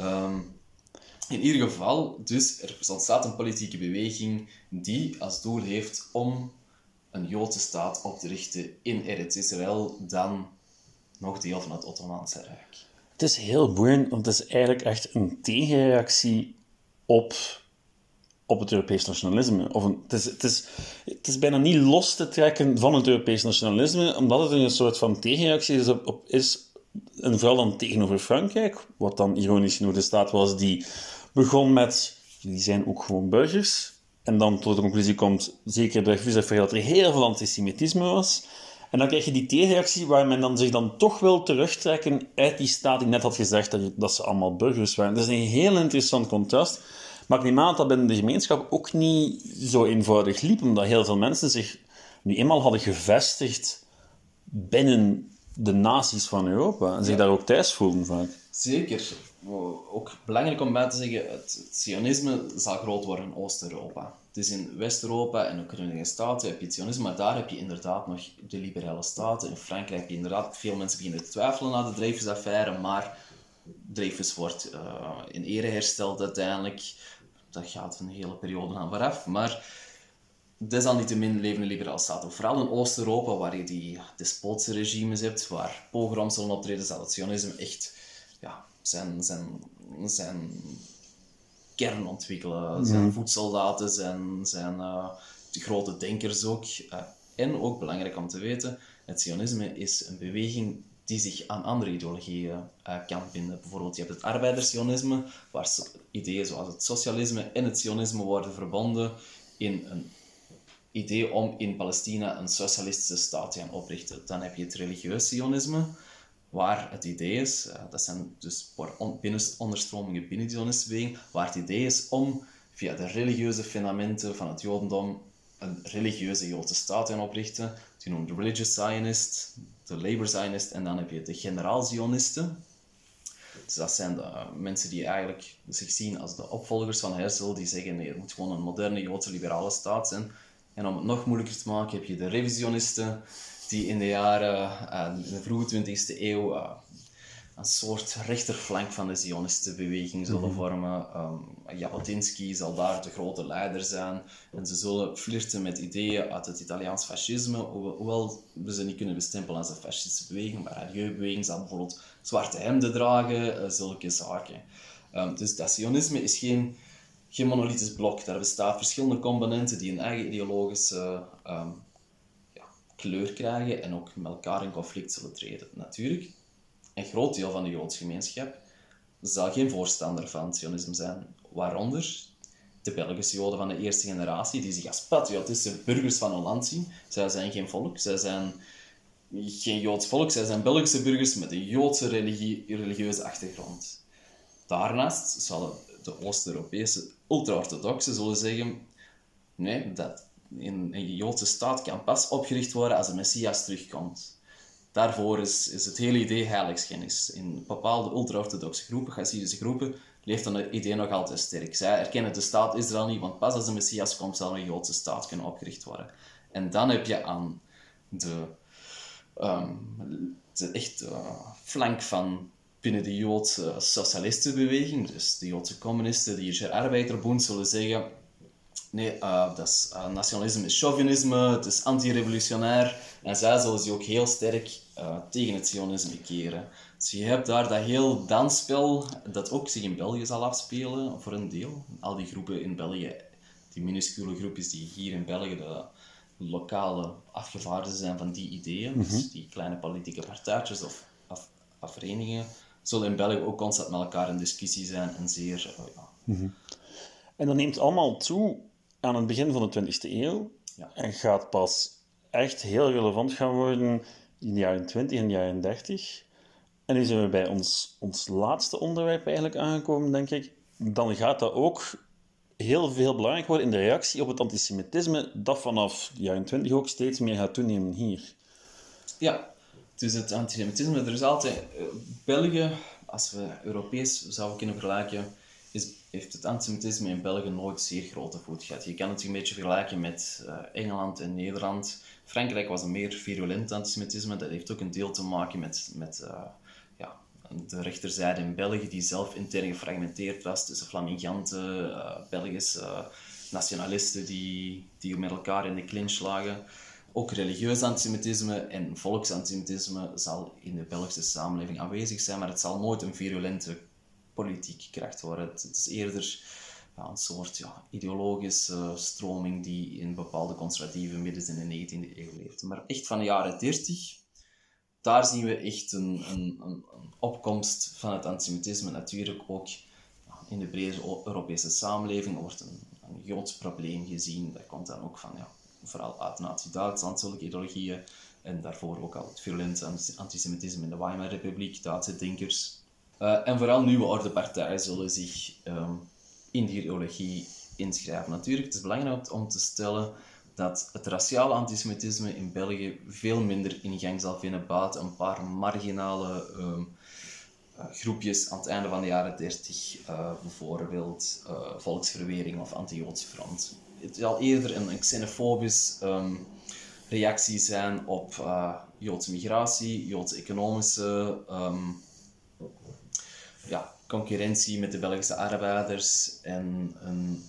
Um, in ieder geval, dus er ontstaat een politieke beweging die als doel heeft om een Joodse staat op te richten in Eretz Israël, dan nog deel van het Ottomaanse Rijk. Het is heel boeiend, want het is eigenlijk echt een tegenreactie op, op het Europees nationalisme. Of een, het, is, het, is, het is bijna niet los te trekken van het Europees nationalisme, omdat het een soort van tegenreactie is op, is, en vooral dan tegenover Frankrijk, wat dan ironisch genoeg de staat was die begon met, die zijn ook gewoon burgers, en dan tot de conclusie komt, zeker bij Fusaffaire, dat er heel veel antisemitisme was. En dan krijg je die tegenreactie waar men dan zich dan toch wil terugtrekken uit die staat die net had gezegd dat, dat ze allemaal burgers waren. Dat is een heel interessant contrast. Maar ik neem aan dat dat binnen de gemeenschap ook niet zo eenvoudig liep, omdat heel veel mensen zich nu eenmaal hadden gevestigd binnen de naties van Europa en zich daar ook thuis voelden vaak. Zeker. Ook belangrijk om bij te zeggen, het, sionisme zal groot worden in Oost-Europa. Dus in West-Europa en ook in de Verenigde Staten heb je het sionisme, maar daar heb je inderdaad nog de liberale staten. In Frankrijk heb je inderdaad, veel mensen beginnen te twijfelen na de Dreyfus-affaire, maar Dreyfus wordt uh, in ere hersteld uiteindelijk. Dat gaat een hele periode aan vooraf, maar desalniettemin leven liberale staten. Vooral in Oost-Europa, waar je die despotische regimes hebt, waar pogroms zullen optreden, zal het sionisme echt ja, zijn, zijn, zijn kern ontwikkelen. Zijn voedsoldaten, zijn, zijn de grote denkers ook. en ook belangrijk om te weten, het Zionisme is een beweging die zich aan andere ideologieën uh, kan binden. Bijvoorbeeld, je hebt het arbeidersionisme, waar ideeën zoals het socialisme en het sionisme worden verbonden in een idee om in Palestina een socialistische staat te gaan oprichten. Dan heb je het religieus sionisme, waar het idee is, uh, dat zijn dus onderstromingen binnen de Zionistische beweging, waar het idee is om via de religieuze fundamenten van het Jodendom een religieuze Joodse staat te oprichten. Die noemt de religious Zionist, de labor Zionist en dan heb je de generaal Zionisten. Dus dat zijn de mensen die eigenlijk zich zien als de opvolgers van Herzl, die zeggen nee, er moet gewoon een moderne Joodse liberale staat zijn. En om het nog moeilijker te maken heb je de revisionisten, die in de jaren, uh, in de vroege 20e eeuw, uh, een soort rechterflank van de Zionistenbeweging zullen mhm. vormen. Um, Jabotinsky zal daar de grote leider zijn. En ze zullen flirten met ideeën uit het Italiaans fascisme, hoewel we ze niet kunnen bestempelen als een fascistische beweging, maar haar jeugdbeweging zal bijvoorbeeld zwarte hemden dragen, uh, zulke zaken. Um, dus dat Zionisme is geen, geen monolithisch blok. Daar bestaan verschillende componenten die een eigen ideologische um, ja, kleur krijgen en ook met elkaar in conflict zullen treden. Natuurlijk, een groot deel van de Joodse gemeenschap zal geen voorstander van het sionisme zijn. Waaronder de Belgische Joden van de eerste generatie, die zich als patriotische burgers van een land zien. Zij zijn geen volk, zij zijn geen Joods volk, zij zijn Belgische burgers met een Joodse religie, religieuze achtergrond. Daarnaast zullen de Oost-Europese ultra-orthodoxen zullen zeggen: nee, dat in een Joodse staat kan pas opgericht worden als de Messias terugkomt daarvoor is, is het hele idee heiligschennis. In bepaalde ultra-orthodoxe groepen, Hasidische groepen, leeft dan het idee nog altijd sterk. Zij erkennen de staat Israël niet, want pas als de Messias komt, zal een Joodse staat kunnen opgericht worden. En dan heb je aan de, um, de echt flank van binnen de Joodse socialistenbeweging, dus de Joodse communisten, de Joodse Arbeiderbond, zullen zeggen Nee, uh, dat is, uh, nationalisme is chauvinisme, het is anti-revolutionair. En zij zullen zich ook heel sterk uh, tegen het sionisme keren. Dus je hebt daar dat heel dansspel, dat ook zich in België zal afspelen, voor een deel. Al die groepen in België, die minuscule groepjes die hier in België de lokale afgevaardigden zijn van die ideeën, dus mhm. die kleine politieke partijtjes of, of, of, verenigingen, zullen in België ook constant met elkaar in discussie zijn en zeer... ja. Mhm. En dat neemt allemaal toe aan het begin van de 20e eeuw ja. en gaat pas echt heel relevant gaan worden in de jaren 20 en de jaren 30. En nu zijn we bij ons, ons laatste onderwerp eigenlijk aangekomen, denk ik. Dan gaat dat ook heel veel belangrijk worden in de reactie op het antisemitisme, dat vanaf de jaren 20 ook steeds meer gaat toenemen hier. Ja, dus het antisemitisme, er is altijd... Uh, België, als we Europees zouden kunnen vergelijken, is heeft het antisemitisme in België nooit zeer grote voet gehad. Je kan het een beetje vergelijken met uh, Engeland en Nederland. Frankrijk was een meer virulent antisemitisme. Dat heeft ook een deel te maken met, met uh, ja, de rechterzijde in België, die zelf intern gefragmenteerd was tussen Flaminganten, uh, Belgische nationalisten die, die met elkaar in de clinch lagen. Ook religieus antisemitisme en volksantisemitisme zal in de Belgische samenleving aanwezig zijn, maar het zal nooit een virulente politiek kracht worden. Het, is eerder ja, een soort ja, ideologische stroming die in bepaalde conservatieve midden in de 19e eeuw leeft. Maar echt van de jaren 30, daar zien we echt een, een, een, opkomst van het antisemitisme. Natuurlijk ook in de brede Europese samenleving wordt een, een Joods probleem gezien. Dat komt dan ook van, ja, vooral uit Nazi-Duitsland, zulke ideologieën. En daarvoor ook al het virulente antisemitisme in de Weimar-republiek, Duitse denkers uh, en vooral nieuwe orde partijen zullen zich um, in die ideologie inschrijven. Natuurlijk, het is belangrijk om te stellen dat het raciale antisemitisme in België veel minder in gang zal vinden buiten een paar marginale um, uh, groepjes aan het einde van de jaren 30, uh, eh, bijvoorbeeld volksverwering of anti-Joods front. Het zal eerder een, een xenofobisch um, reactie zijn op Joodse migratie, Joodse economische ja, concurrentie met de Belgische arbeiders en een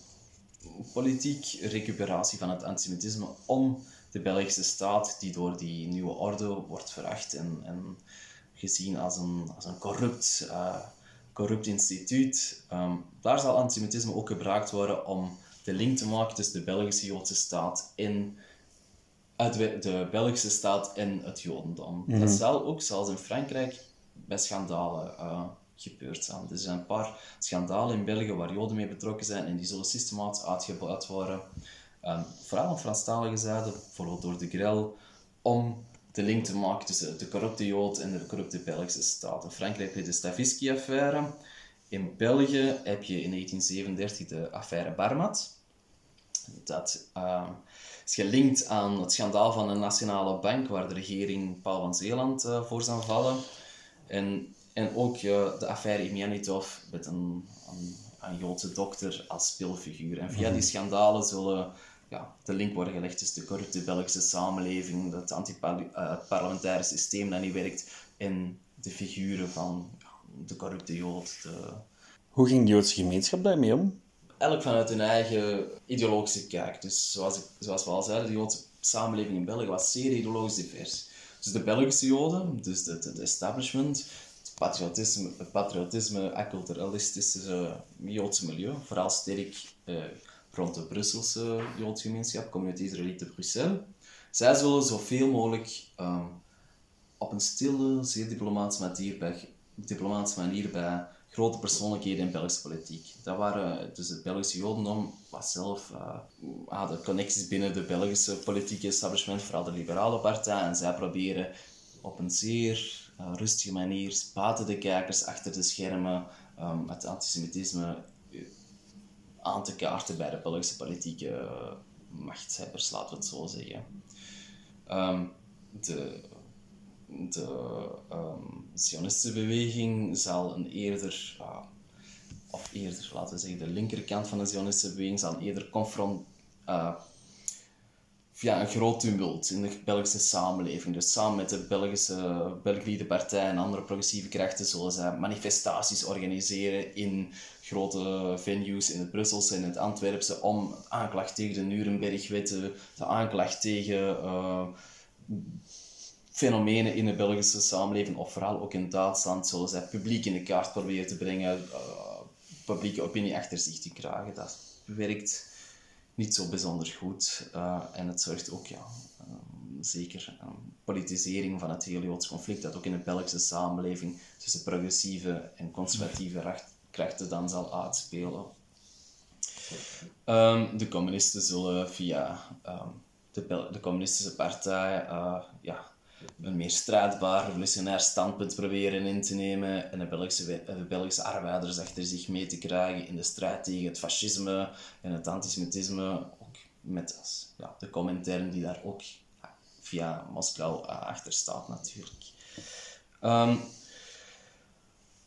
politiek recuperatie van het antisemitisme om de Belgische staat, die door die nieuwe orde wordt veracht en, en gezien als een, als een corrupt uh, corrupt instituut. Ehm, daar zal antisemitisme ook gebruikt worden om de link te maken tussen de Belgische Joodse staat en de Belgische staat en het Jodendom. Dat zal ook, zoals in Frankrijk, bij schandalen uh, gebeurd zijn. Er zijn een paar schandalen in België waar Joden mee betrokken zijn en die zullen systematisch uitgebuit worden. Um, vooral op Franstalige zijde, bijvoorbeeld door de Grel, om de link te maken tussen de corrupte Jood en de corrupte Belgische staat. In Frankrijk heb je de Stavisky-affaire. In België heb je in 1937 de affaire Barmat. Dat uh, is gelinkt aan het schandaal van de Nationale Bank, waar de regering Paul van Zeeland uh, voor zou vallen. En, en ook uh, de affaire Imianitov met een, een, een, Joodse dokter als speelfiguur. En via die schandalen zullen ja, de link worden gelegd tussen de corrupte Belgische samenleving, het anti-parlementaire systeem dat niet werkt, en de figuren van de corrupte Jood. De... Hoe ging de Joodse gemeenschap daarmee om? Elk vanuit hun eigen ideologische kijk. Dus zoals, ik, zoals we al zeiden, de Joodse samenleving in België was zeer ideologisch divers. Dus de Belgische Joden, dus het establishment, patriotisme, patriotisme acculturalistische Joodse milieu, vooral sterk uh, rond de Brusselse Joodse gemeenschap, Communauté Israëlite Bruxelles. Zij zullen zoveel mogelijk um, op een stille, zeer diplomatische manier bij, manier bij grote persoonlijkheden in Belgische politiek. Dat waren, dus het Belgische Jodendom was zelf, uh, hadden connecties binnen de Belgische politieke establishment, vooral de liberale partij, en zij proberen op een zeer uh, rustige manier, buiten de kijkers, achter de schermen, um, het antisemitisme aan te kaarten bij de Belgische politieke uh, machtshebbers, laten we het zo zeggen. Um, de de um, Zionistische beweging zal een eerder, of eerder, laten we zeggen, de linkerkant van de Zionistische beweging zal eerder confront, via een groot tumult in de Belgische samenleving. Dus samen met de Belgische Belgische Partij en andere progressieve krachten zullen zij manifestaties organiseren in grote venues in het Brusselse en het Antwerpse om aanklacht tegen de Nuremberg-wetten, de aanklacht tegen uh, fenomenen in de Belgische samenleving, of vooral ook in Duitsland, zullen zij publiek in de kaart proberen te brengen, uh, publieke opinie achter zich te krijgen. Dat werkt niet zo bijzonder goed. Uh, en het zorgt ook, ja, um, zeker um, politisering van het hele Joods conflict, dat ook in de Belgische samenleving tussen progressieve en conservatieve krachten dan zal uitspelen. Um, de communisten zullen via de, de, communistische partij uh, ja, een meer strijdbaar, revolutionair standpunt proberen in te nemen en de Belgische, de Belgische arbeiders achter zich mee te krijgen in de strijd tegen het fascisme en het antisemitisme, ook met ja, de commentaar die daar ook via Moskou eh, achter staat natuurlijk. Um,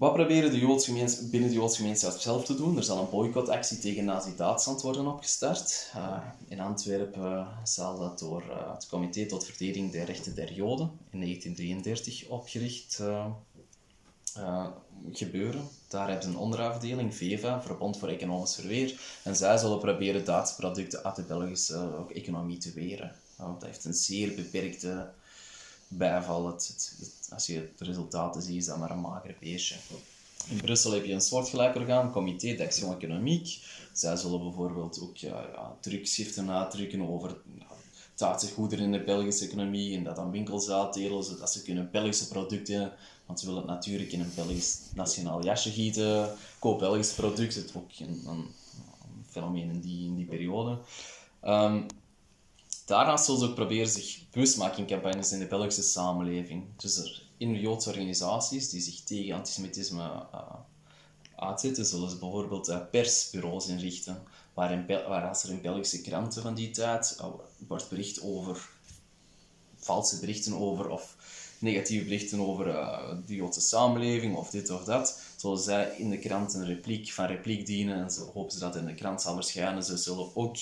wat proberen de Joodse binnen de Joodse gemeenschap zelf te doen? Er zal een boycottactie tegen Nazi-Duitsland worden opgestart. Uh, in Antwerpen zal dat door uh, het Comité tot Verdediging der Rechten der Joden in 1933 opgericht gebeuren. Daar hebben ze een onderafdeling, VEVA, Verbond voor Economisch Verweer. En zij zullen proberen Duitse producten uit de Belgische economie te weren. dat heeft een zeer beperkte bijval. Het, als je de resultaten ziet, is dat maar een mager beestje. In Brussel heb je een soortgelijk orgaan, Comité d'Action Économique. Zij zullen bijvoorbeeld ook ja, ja, drukschriften nadrukken over Duitse goederen in de Belgische economie en dat aan winkels uitdelen, zodat ze kunnen Belgische producten, want ze willen het natuurlijk in een Belgisch nationaal jasje gieten, koop Belgische producten, het ook een, een, een, fenomeen in die, in die periode. Um, Daarnaast zullen ze ook proberen zich bewustmakingcampagnes in de Belgische samenleving. Dus er in Joodse organisaties die zich tegen antisemitisme uh, uitzetten, zullen ze bijvoorbeeld uh, persbureaus inrichten, waar, waar als er in Belgische kranten van die tijd uh, wordt bericht over valse berichten over of negatieve berichten over de Joodse samenleving of dit of dat, zullen zij in de krant een repliek van repliek dienen en zo hopen ze dat in de krant zal verschijnen. Ze zullen ook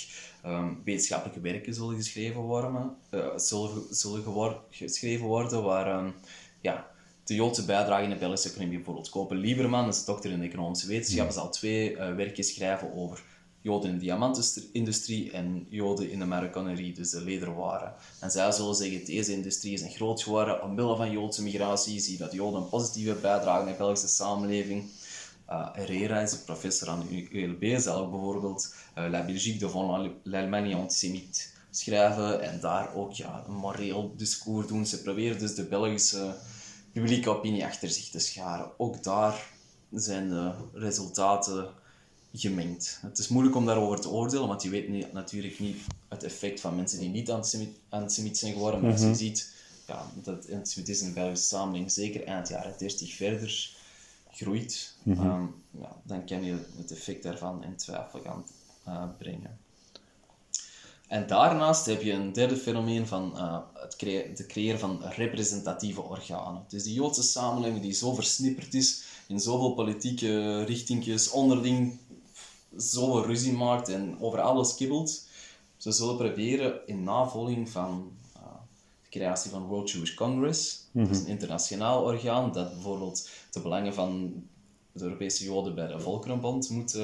um, wetenschappelijke werken zullen geschreven worden, uh, zullen, zullen geschreven worden waar um, ja, de Joodse bijdrage in de Belgische economie bijvoorbeeld Kopen Lieberman, is dokter in economische wetenschappen, zal twee uh, werken schrijven over Joden in de diamantindustrie en Joden in de Marokkanerie, dus de lederwaren. En zij zullen zeggen, deze industrie is een groot geworden omwille van Joodse migratie, zie dat Joden een positieve bijdrage in de Belgische samenleving. Uh, Herrera is een professor aan de ULB, zal bijvoorbeeld uh, La Belgique devant l'Allemagne antisémite schrijven en daar ook ja, een moreel discours doen. Ze proberen dus de Belgische publieke opinie achter zich te scharen. Ook daar zijn de resultaten gemengd. Het is moeilijk om daarover te oordelen, want je weet niet, natuurlijk niet het effect van mensen die niet antisemiet, zijn geworden. Maar als je mhm. ziet ja, dat antisemitisme in de Belgische samenleving zeker eind jaren 30 verder groeit, mm ja, dan kan je het effect daarvan in twijfel gaan uh, brengen. En daarnaast heb je een derde fenomeen van uh, het creëren, creëren van representatieve organen. Dus die Joodse samenleving die zo versnipperd is in zoveel politieke richtingjes, onderling zoveel ruzie maakt en over alles kibbelt. Ze zullen proberen in navolging van creatie van World Jewish Congress, dat is een internationaal orgaan dat bijvoorbeeld de belangen van de Europese Joden bij de Volkerenbond moet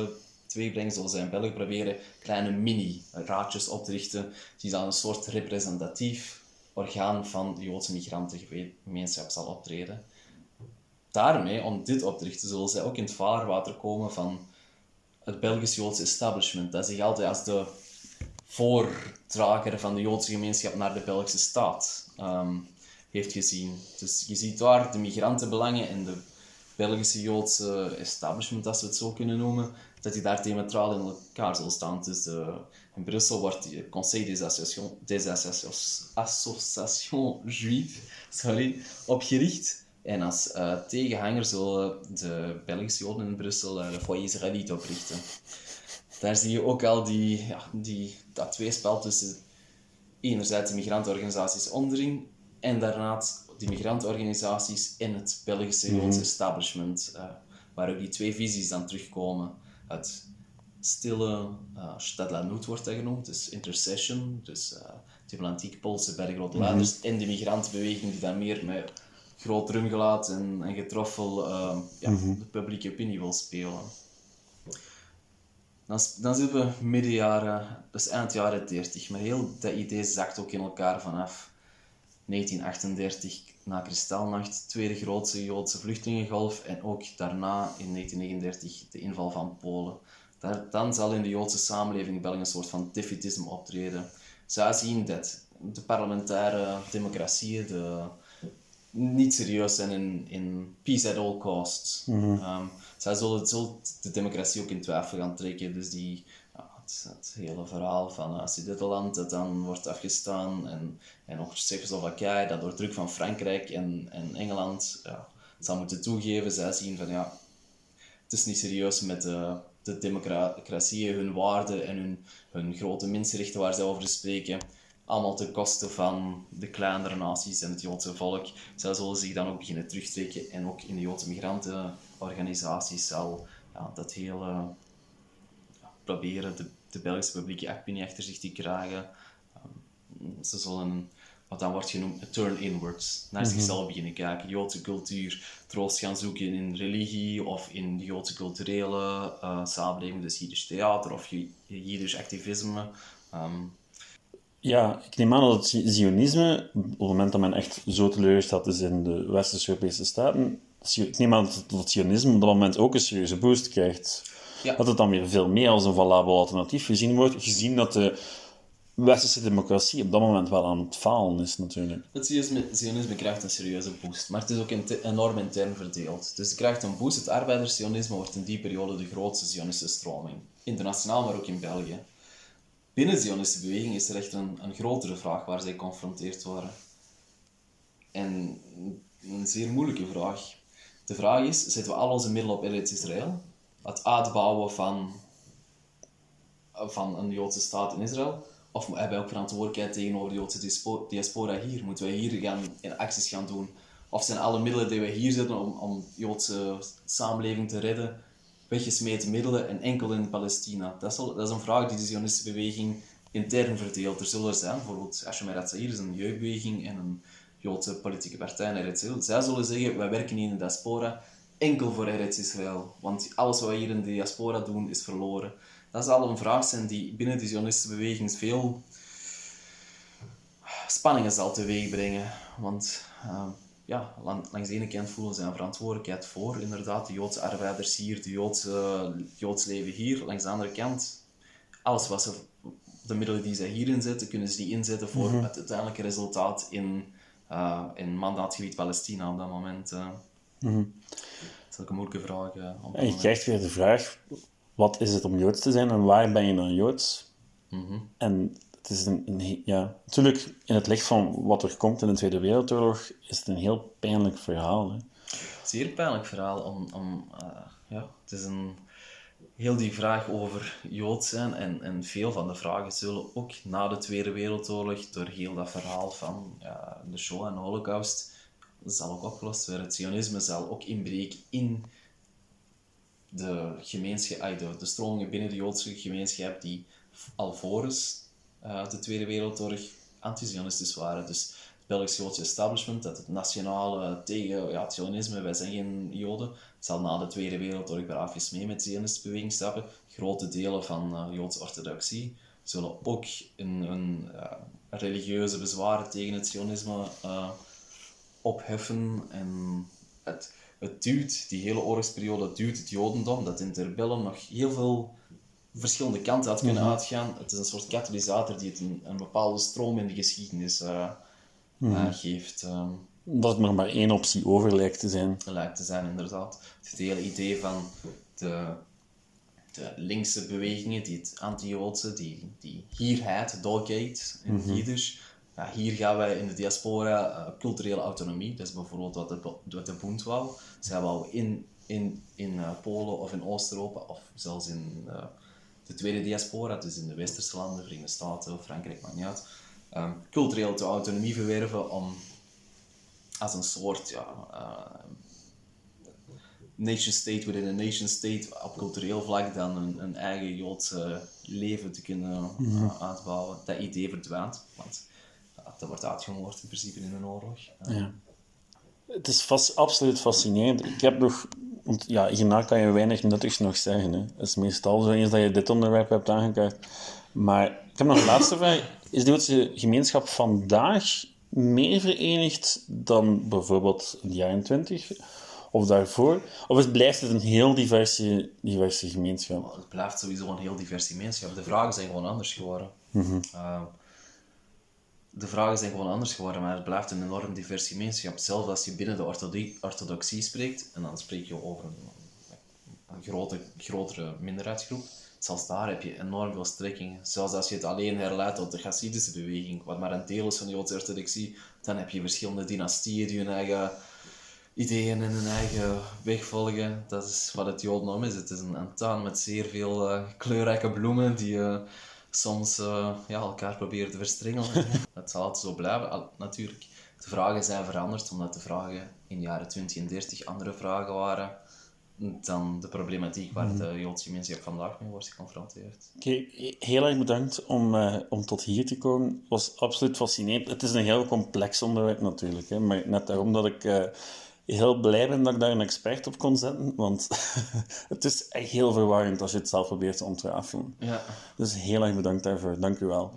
tweebrengen, zoals zij in België proberen kleine mini-raadjes op te richten, die dan een soort representatief orgaan van de Joodse migrantengemeenschap zal optreden. Daarmee, om dit op te richten, zullen zij ook in het vaarwater komen van het Belgisch-Joodse establishment, dat zich altijd als de voordrager van de Joodse gemeenschap naar de Belgische staat um, heeft gezien. Dus je ziet daar de migrantenbelangen en de Belgische Joodse establishment, als we het zo kunnen noemen, dat die daar diametraal in elkaar zullen staan. Dus uh, in Brussel wordt het Conseil des Associations, des Associations, Juives sorry, opgericht. En als uh, tegenhanger zullen de Belgische Joden in Brussel uh, de Foyer Israëlite oprichten. Daar zie je ook al die, ja, die, dat tweespel tussen enerzijds de migrantenorganisaties onderling en daarnaast de migrantenorganisaties en het Belgische mhm. establishment, uh, waar ook die twee visies dan terugkomen. Het stille uh, Stadla wordt dat genoemd, dus intercession, dus uh, diplomatiek Poolse bij de grote leiders, mm en de migrantenbeweging die dan meer met groot rumgelaat en, en getroffel uh, ja, mhm. de publieke opinie wil spelen. Dan, dan zitten we midden jaren, dus eind jaren 30, maar heel dat idee zakt ook in elkaar vanaf 1938 na Kristalnacht, tweede grootste Joodse vluchtelingengolf en ook daarna in 1939 de inval van Polen. Daar, dan zal in de Joodse samenleving in België een soort van defetisme optreden. Zij zien dat de parlementaire democratieën de, niet serieus zijn in, in peace at all costs. Mm zij zullen, de democratie ook in twijfel gaan trekken. Dus die, ja, het, hele verhaal van uh, Sudetenland dat dan wordt afgestaan en, en ook Tsjechoslowakije dat door druk van Frankrijk en, en Engeland ja, zal moeten toegeven. Zij zien van ja, het is niet serieus met de, de democratie, hun waarden en hun, hun grote mensenrechten waar zij over spreken allemaal ten koste van de kleinere naties en het Joodse volk. Zij zullen zich dan ook beginnen terugtrekken en ook in de Joodse migrantenorganisaties zal ja, dat hele proberen de, de Belgische publieke opinie achter zich te krijgen. Um, ze zullen wat dan wordt genoemd een turn inwards, naar mhm. zichzelf beginnen kijken, Joodse cultuur, troost gaan zoeken in religie of in de Joodse culturele uh, samenleving, dus Jiddisch theater of Jiddisch activisme. Um, ja, ik neem aan dat het Zionisme, op het moment dat men echt zo teleurgesteld is in de Westerse Europese staten, ik neem aan dat het Zionisme op dat moment ook een serieuze boost krijgt. Ja. Dat het dan weer veel meer als een valabel alternatief gezien wordt, gezien dat de westerse democratie op dat moment wel aan het falen is natuurlijk. Het Zionisme krijgt een serieuze boost, maar het is ook enorm intern verdeeld. Dus het krijgt een boost. Het arbeidersionisme wordt in die periode de grootste Zionistische stroming. Internationaal, maar ook in België. Binnen Zionistische beweging is er echt een, een grotere vraag waar zij geconfronteerd worden. En een zeer moeilijke vraag. De vraag is, zetten we al onze middelen op Eretz Israël? Het uitbouwen van, van een Joodse staat in Israël? Of hebben wij ook verantwoordelijkheid tegenover de Joodse diaspora hier? Moeten wij hier gaan, in acties gaan doen? Of zijn alle middelen die wij hier zetten om, om de Joodse samenleving te redden, weggesmeten middelen en enkel in Palestina? Dat is, dat is een vraag die de Zionistische beweging intern verdeelt. Er zullen er zijn, bijvoorbeeld Hashem Eretzaïr is een jeugdbeweging en een Joodse politieke partij in Eretz Zij zullen zeggen, wij werken niet in de diaspora enkel voor Eretz Israël. Want alles wat wij hier in de diaspora doen, is verloren. Dat zal een vraag zijn die binnen de Zionistische beweging veel spanningen zal teweegbrengen. Want uh, ja, langs de ene kant voelen ze een verantwoordelijkheid voor inderdaad de Joodse arbeiders hier, de Joodse, Joods leven hier. Langs de andere kant, alles wat ze, de middelen die ze hier inzetten, kunnen ze die inzetten voor het uiteindelijke resultaat in, uh, in mandaatgebied Palestina op dat moment. Uh. Dat is een moeilijke vraag. Uh, en je krijgt weer de vraag, wat is het om Joods te zijn en waar ben je dan Joods? Mhm. En het is een, ja, natuurlijk, in het licht van wat er komt in de Tweede Wereldoorlog, is het een heel pijnlijk verhaal. Hè? Zeer pijnlijk verhaal. Om, om, uh, ja, het is een, heel die vraag over Jood zijn en, en veel van de vragen zullen ook na de Tweede Wereldoorlog, door heel dat verhaal van ja, de Shoah en de Holocaust, zal ook opgelost worden. Het Zionisme zal ook inbreken in de gemeenschap, de, de stromingen binnen de Joodse gemeenschap die alvorens uh, de Tweede Wereldoorlog anti-Zionistisch waren. Dus het Belgische Joodse establishment, dat het nationale tegen ja, het Zionisme, wij zijn geen Joden, zal na de Tweede Wereldoorlog braafjes mee met de Zionistische beweging stappen. Grote delen van uh, Joodse orthodoxie zullen ook een, een religieuze bezwaren tegen het Zionisme opheffen. En het, het die hele oorlogsperiode duwt het Jodendom, dat in interbellum nog heel veel verschillende kanten had kunnen uitgaan. Het is een soort katalysator die het een, een bepaalde stroom in de geschiedenis uh, uh, geeft. Um, dat er nog maar één optie over lijkt te zijn. Lijkt te zijn, inderdaad. Het hele idee van de, de linkse bewegingen, die het anti-Joodse, die, die hierheid, Dolgate in mm Jiddisch. Ja, hier gaan wij in de diaspora uh, culturele autonomie, dat is bijvoorbeeld wat de, wat de Bund wou. Zij wou in, in, in Polen of in Oost-Europa, of zelfs in de tweede diaspora, dus in de westerse landen, Verenigde Staten, Frankrijk, maakt niet uit, um, cultureel de autonomie verwerven om als een soort ja, uh, nation state within a nation state op cultureel vlak dan een, een eigen Joodse leven te kunnen uh, uitbouwen. Dat idee verdwijnt, want uh, dat wordt uitgemoord in principe in een oorlog. Ja. Het is vast, absoluut fascinerend. Ik heb nog want ja, hierna kan je weinig nuttigs nog zeggen. Hè. Het is meestal zo eens dat je dit onderwerp hebt aangekaart. Maar ik heb nog een laatste vraag. Is de Joodse gemeenschap vandaag meer verenigd dan bijvoorbeeld in de jaren 20 of daarvoor? Of is, blijft het een heel diverse, diverse gemeenschap? Het blijft sowieso een heel diverse gemeenschap. De vragen zijn gewoon anders geworden. Mhm. Uh, de vragen zijn gewoon anders geworden, maar het blijft een enorm divers gemeenschap. Zelfs als je binnen de orthodoxie spreekt, en dan spreek je over een, een grote, grotere minderheidsgroep, zelfs daar heb je enorm veel strekkingen. Zelfs als je het alleen herleidt tot de Hasidische beweging, wat maar een deel is van de Joodse orthodoxie, dan heb je verschillende dynastieën die hun eigen ideeën en hun eigen weg volgen. Dat is wat het Jodendom is. Het is een, tuin met zeer veel uh, kleurrijke bloemen die... Uh, soms uh, ja, elkaar proberen te verstrengelen. het zal altijd zo blijven. natuurlijk, de vragen zijn veranderd, omdat de vragen in de jaren 20 en 30 andere vragen waren dan de problematiek waar de Joodse gemeenschap vandaag mee wordt geconfronteerd. Oké, heel erg bedankt om, uh, om tot hier te komen. Het was absoluut fascinerend. Het is een heel complex onderwerp natuurlijk, hè, maar net daarom dat ik... Uh, heel blij ben dat ik daar een expert op kon zetten, want het is echt heel verwarrend als je het zelf probeert te ontrafelen. Ja. Dus heel erg bedankt daarvoor, dank u wel.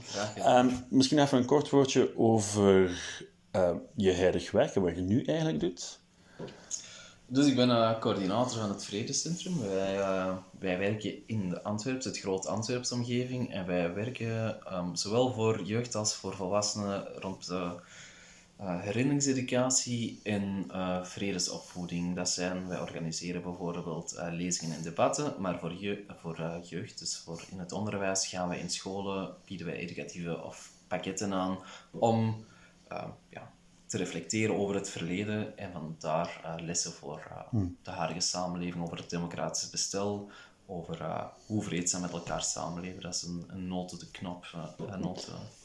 Um, misschien even een kort woordje over uh, je huidig werk en wat je nu eigenlijk doet. Dus ik ben uh, coördinator van het Vredescentrum. Wij, uh, wij werken in de Antwerps, het groot Antwerps omgeving. En wij werken um, zowel voor jeugd als voor volwassenen rond de uh, herinneringseducatie en uh, vredesopvoeding. Dat zijn, wij organiseren bijvoorbeeld uh, lezingen en debatten, maar voor, je, voor jeugd, dus voor in het onderwijs, gaan wij in scholen, bieden wij educatieve of pakketten aan om ja, te reflecteren over het verleden en van daar lessen voor hmm. de huidige samenleving, over het democratisch bestel, over uh, hoe vreedzaam met elkaar samenleven. Dat is een, een noot de knop. Uh, een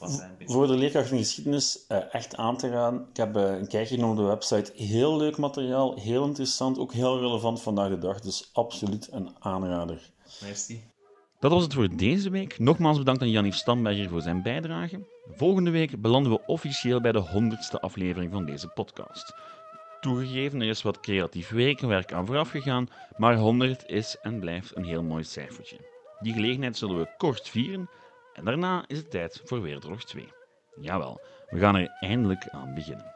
uh, zijn Voor de leerkracht van geschiedenis echt aan te raden. Ik heb een kijkje genomen op de website. Heel leuk materiaal, heel interessant, ook heel relevant vandaag de dag. Dus absoluut een aanrader. Merci. Dat was het voor deze week. Nogmaals bedankt aan Janif Stamberger voor zijn bijdrage. Volgende week belanden we officieel bij de honderdste aflevering van deze podcast. Toegegeven, er is wat creatief werk aan vooraf gegaan, maar 100 is en blijft een heel mooi cijfertje. Die gelegenheid zullen we kort vieren en daarna is het tijd voor Wereldoorlog 2. Jawel, we gaan er eindelijk aan beginnen.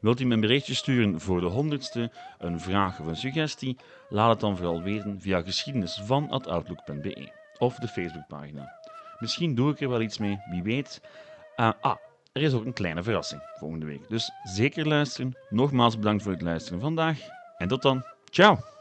Wilt u een berichtje sturen voor de honderdste, een vraag of een suggestie? Laat het dan vooral weten via geschiedenisvan.outlook.be of de Facebookpagina. Misschien doe ik er wel iets mee, wie weet. Uh, ah, er is ook een kleine verrassing volgende week. Dus zeker luisteren. Nogmaals bedankt voor het luisteren vandaag. En tot dan. Ciao!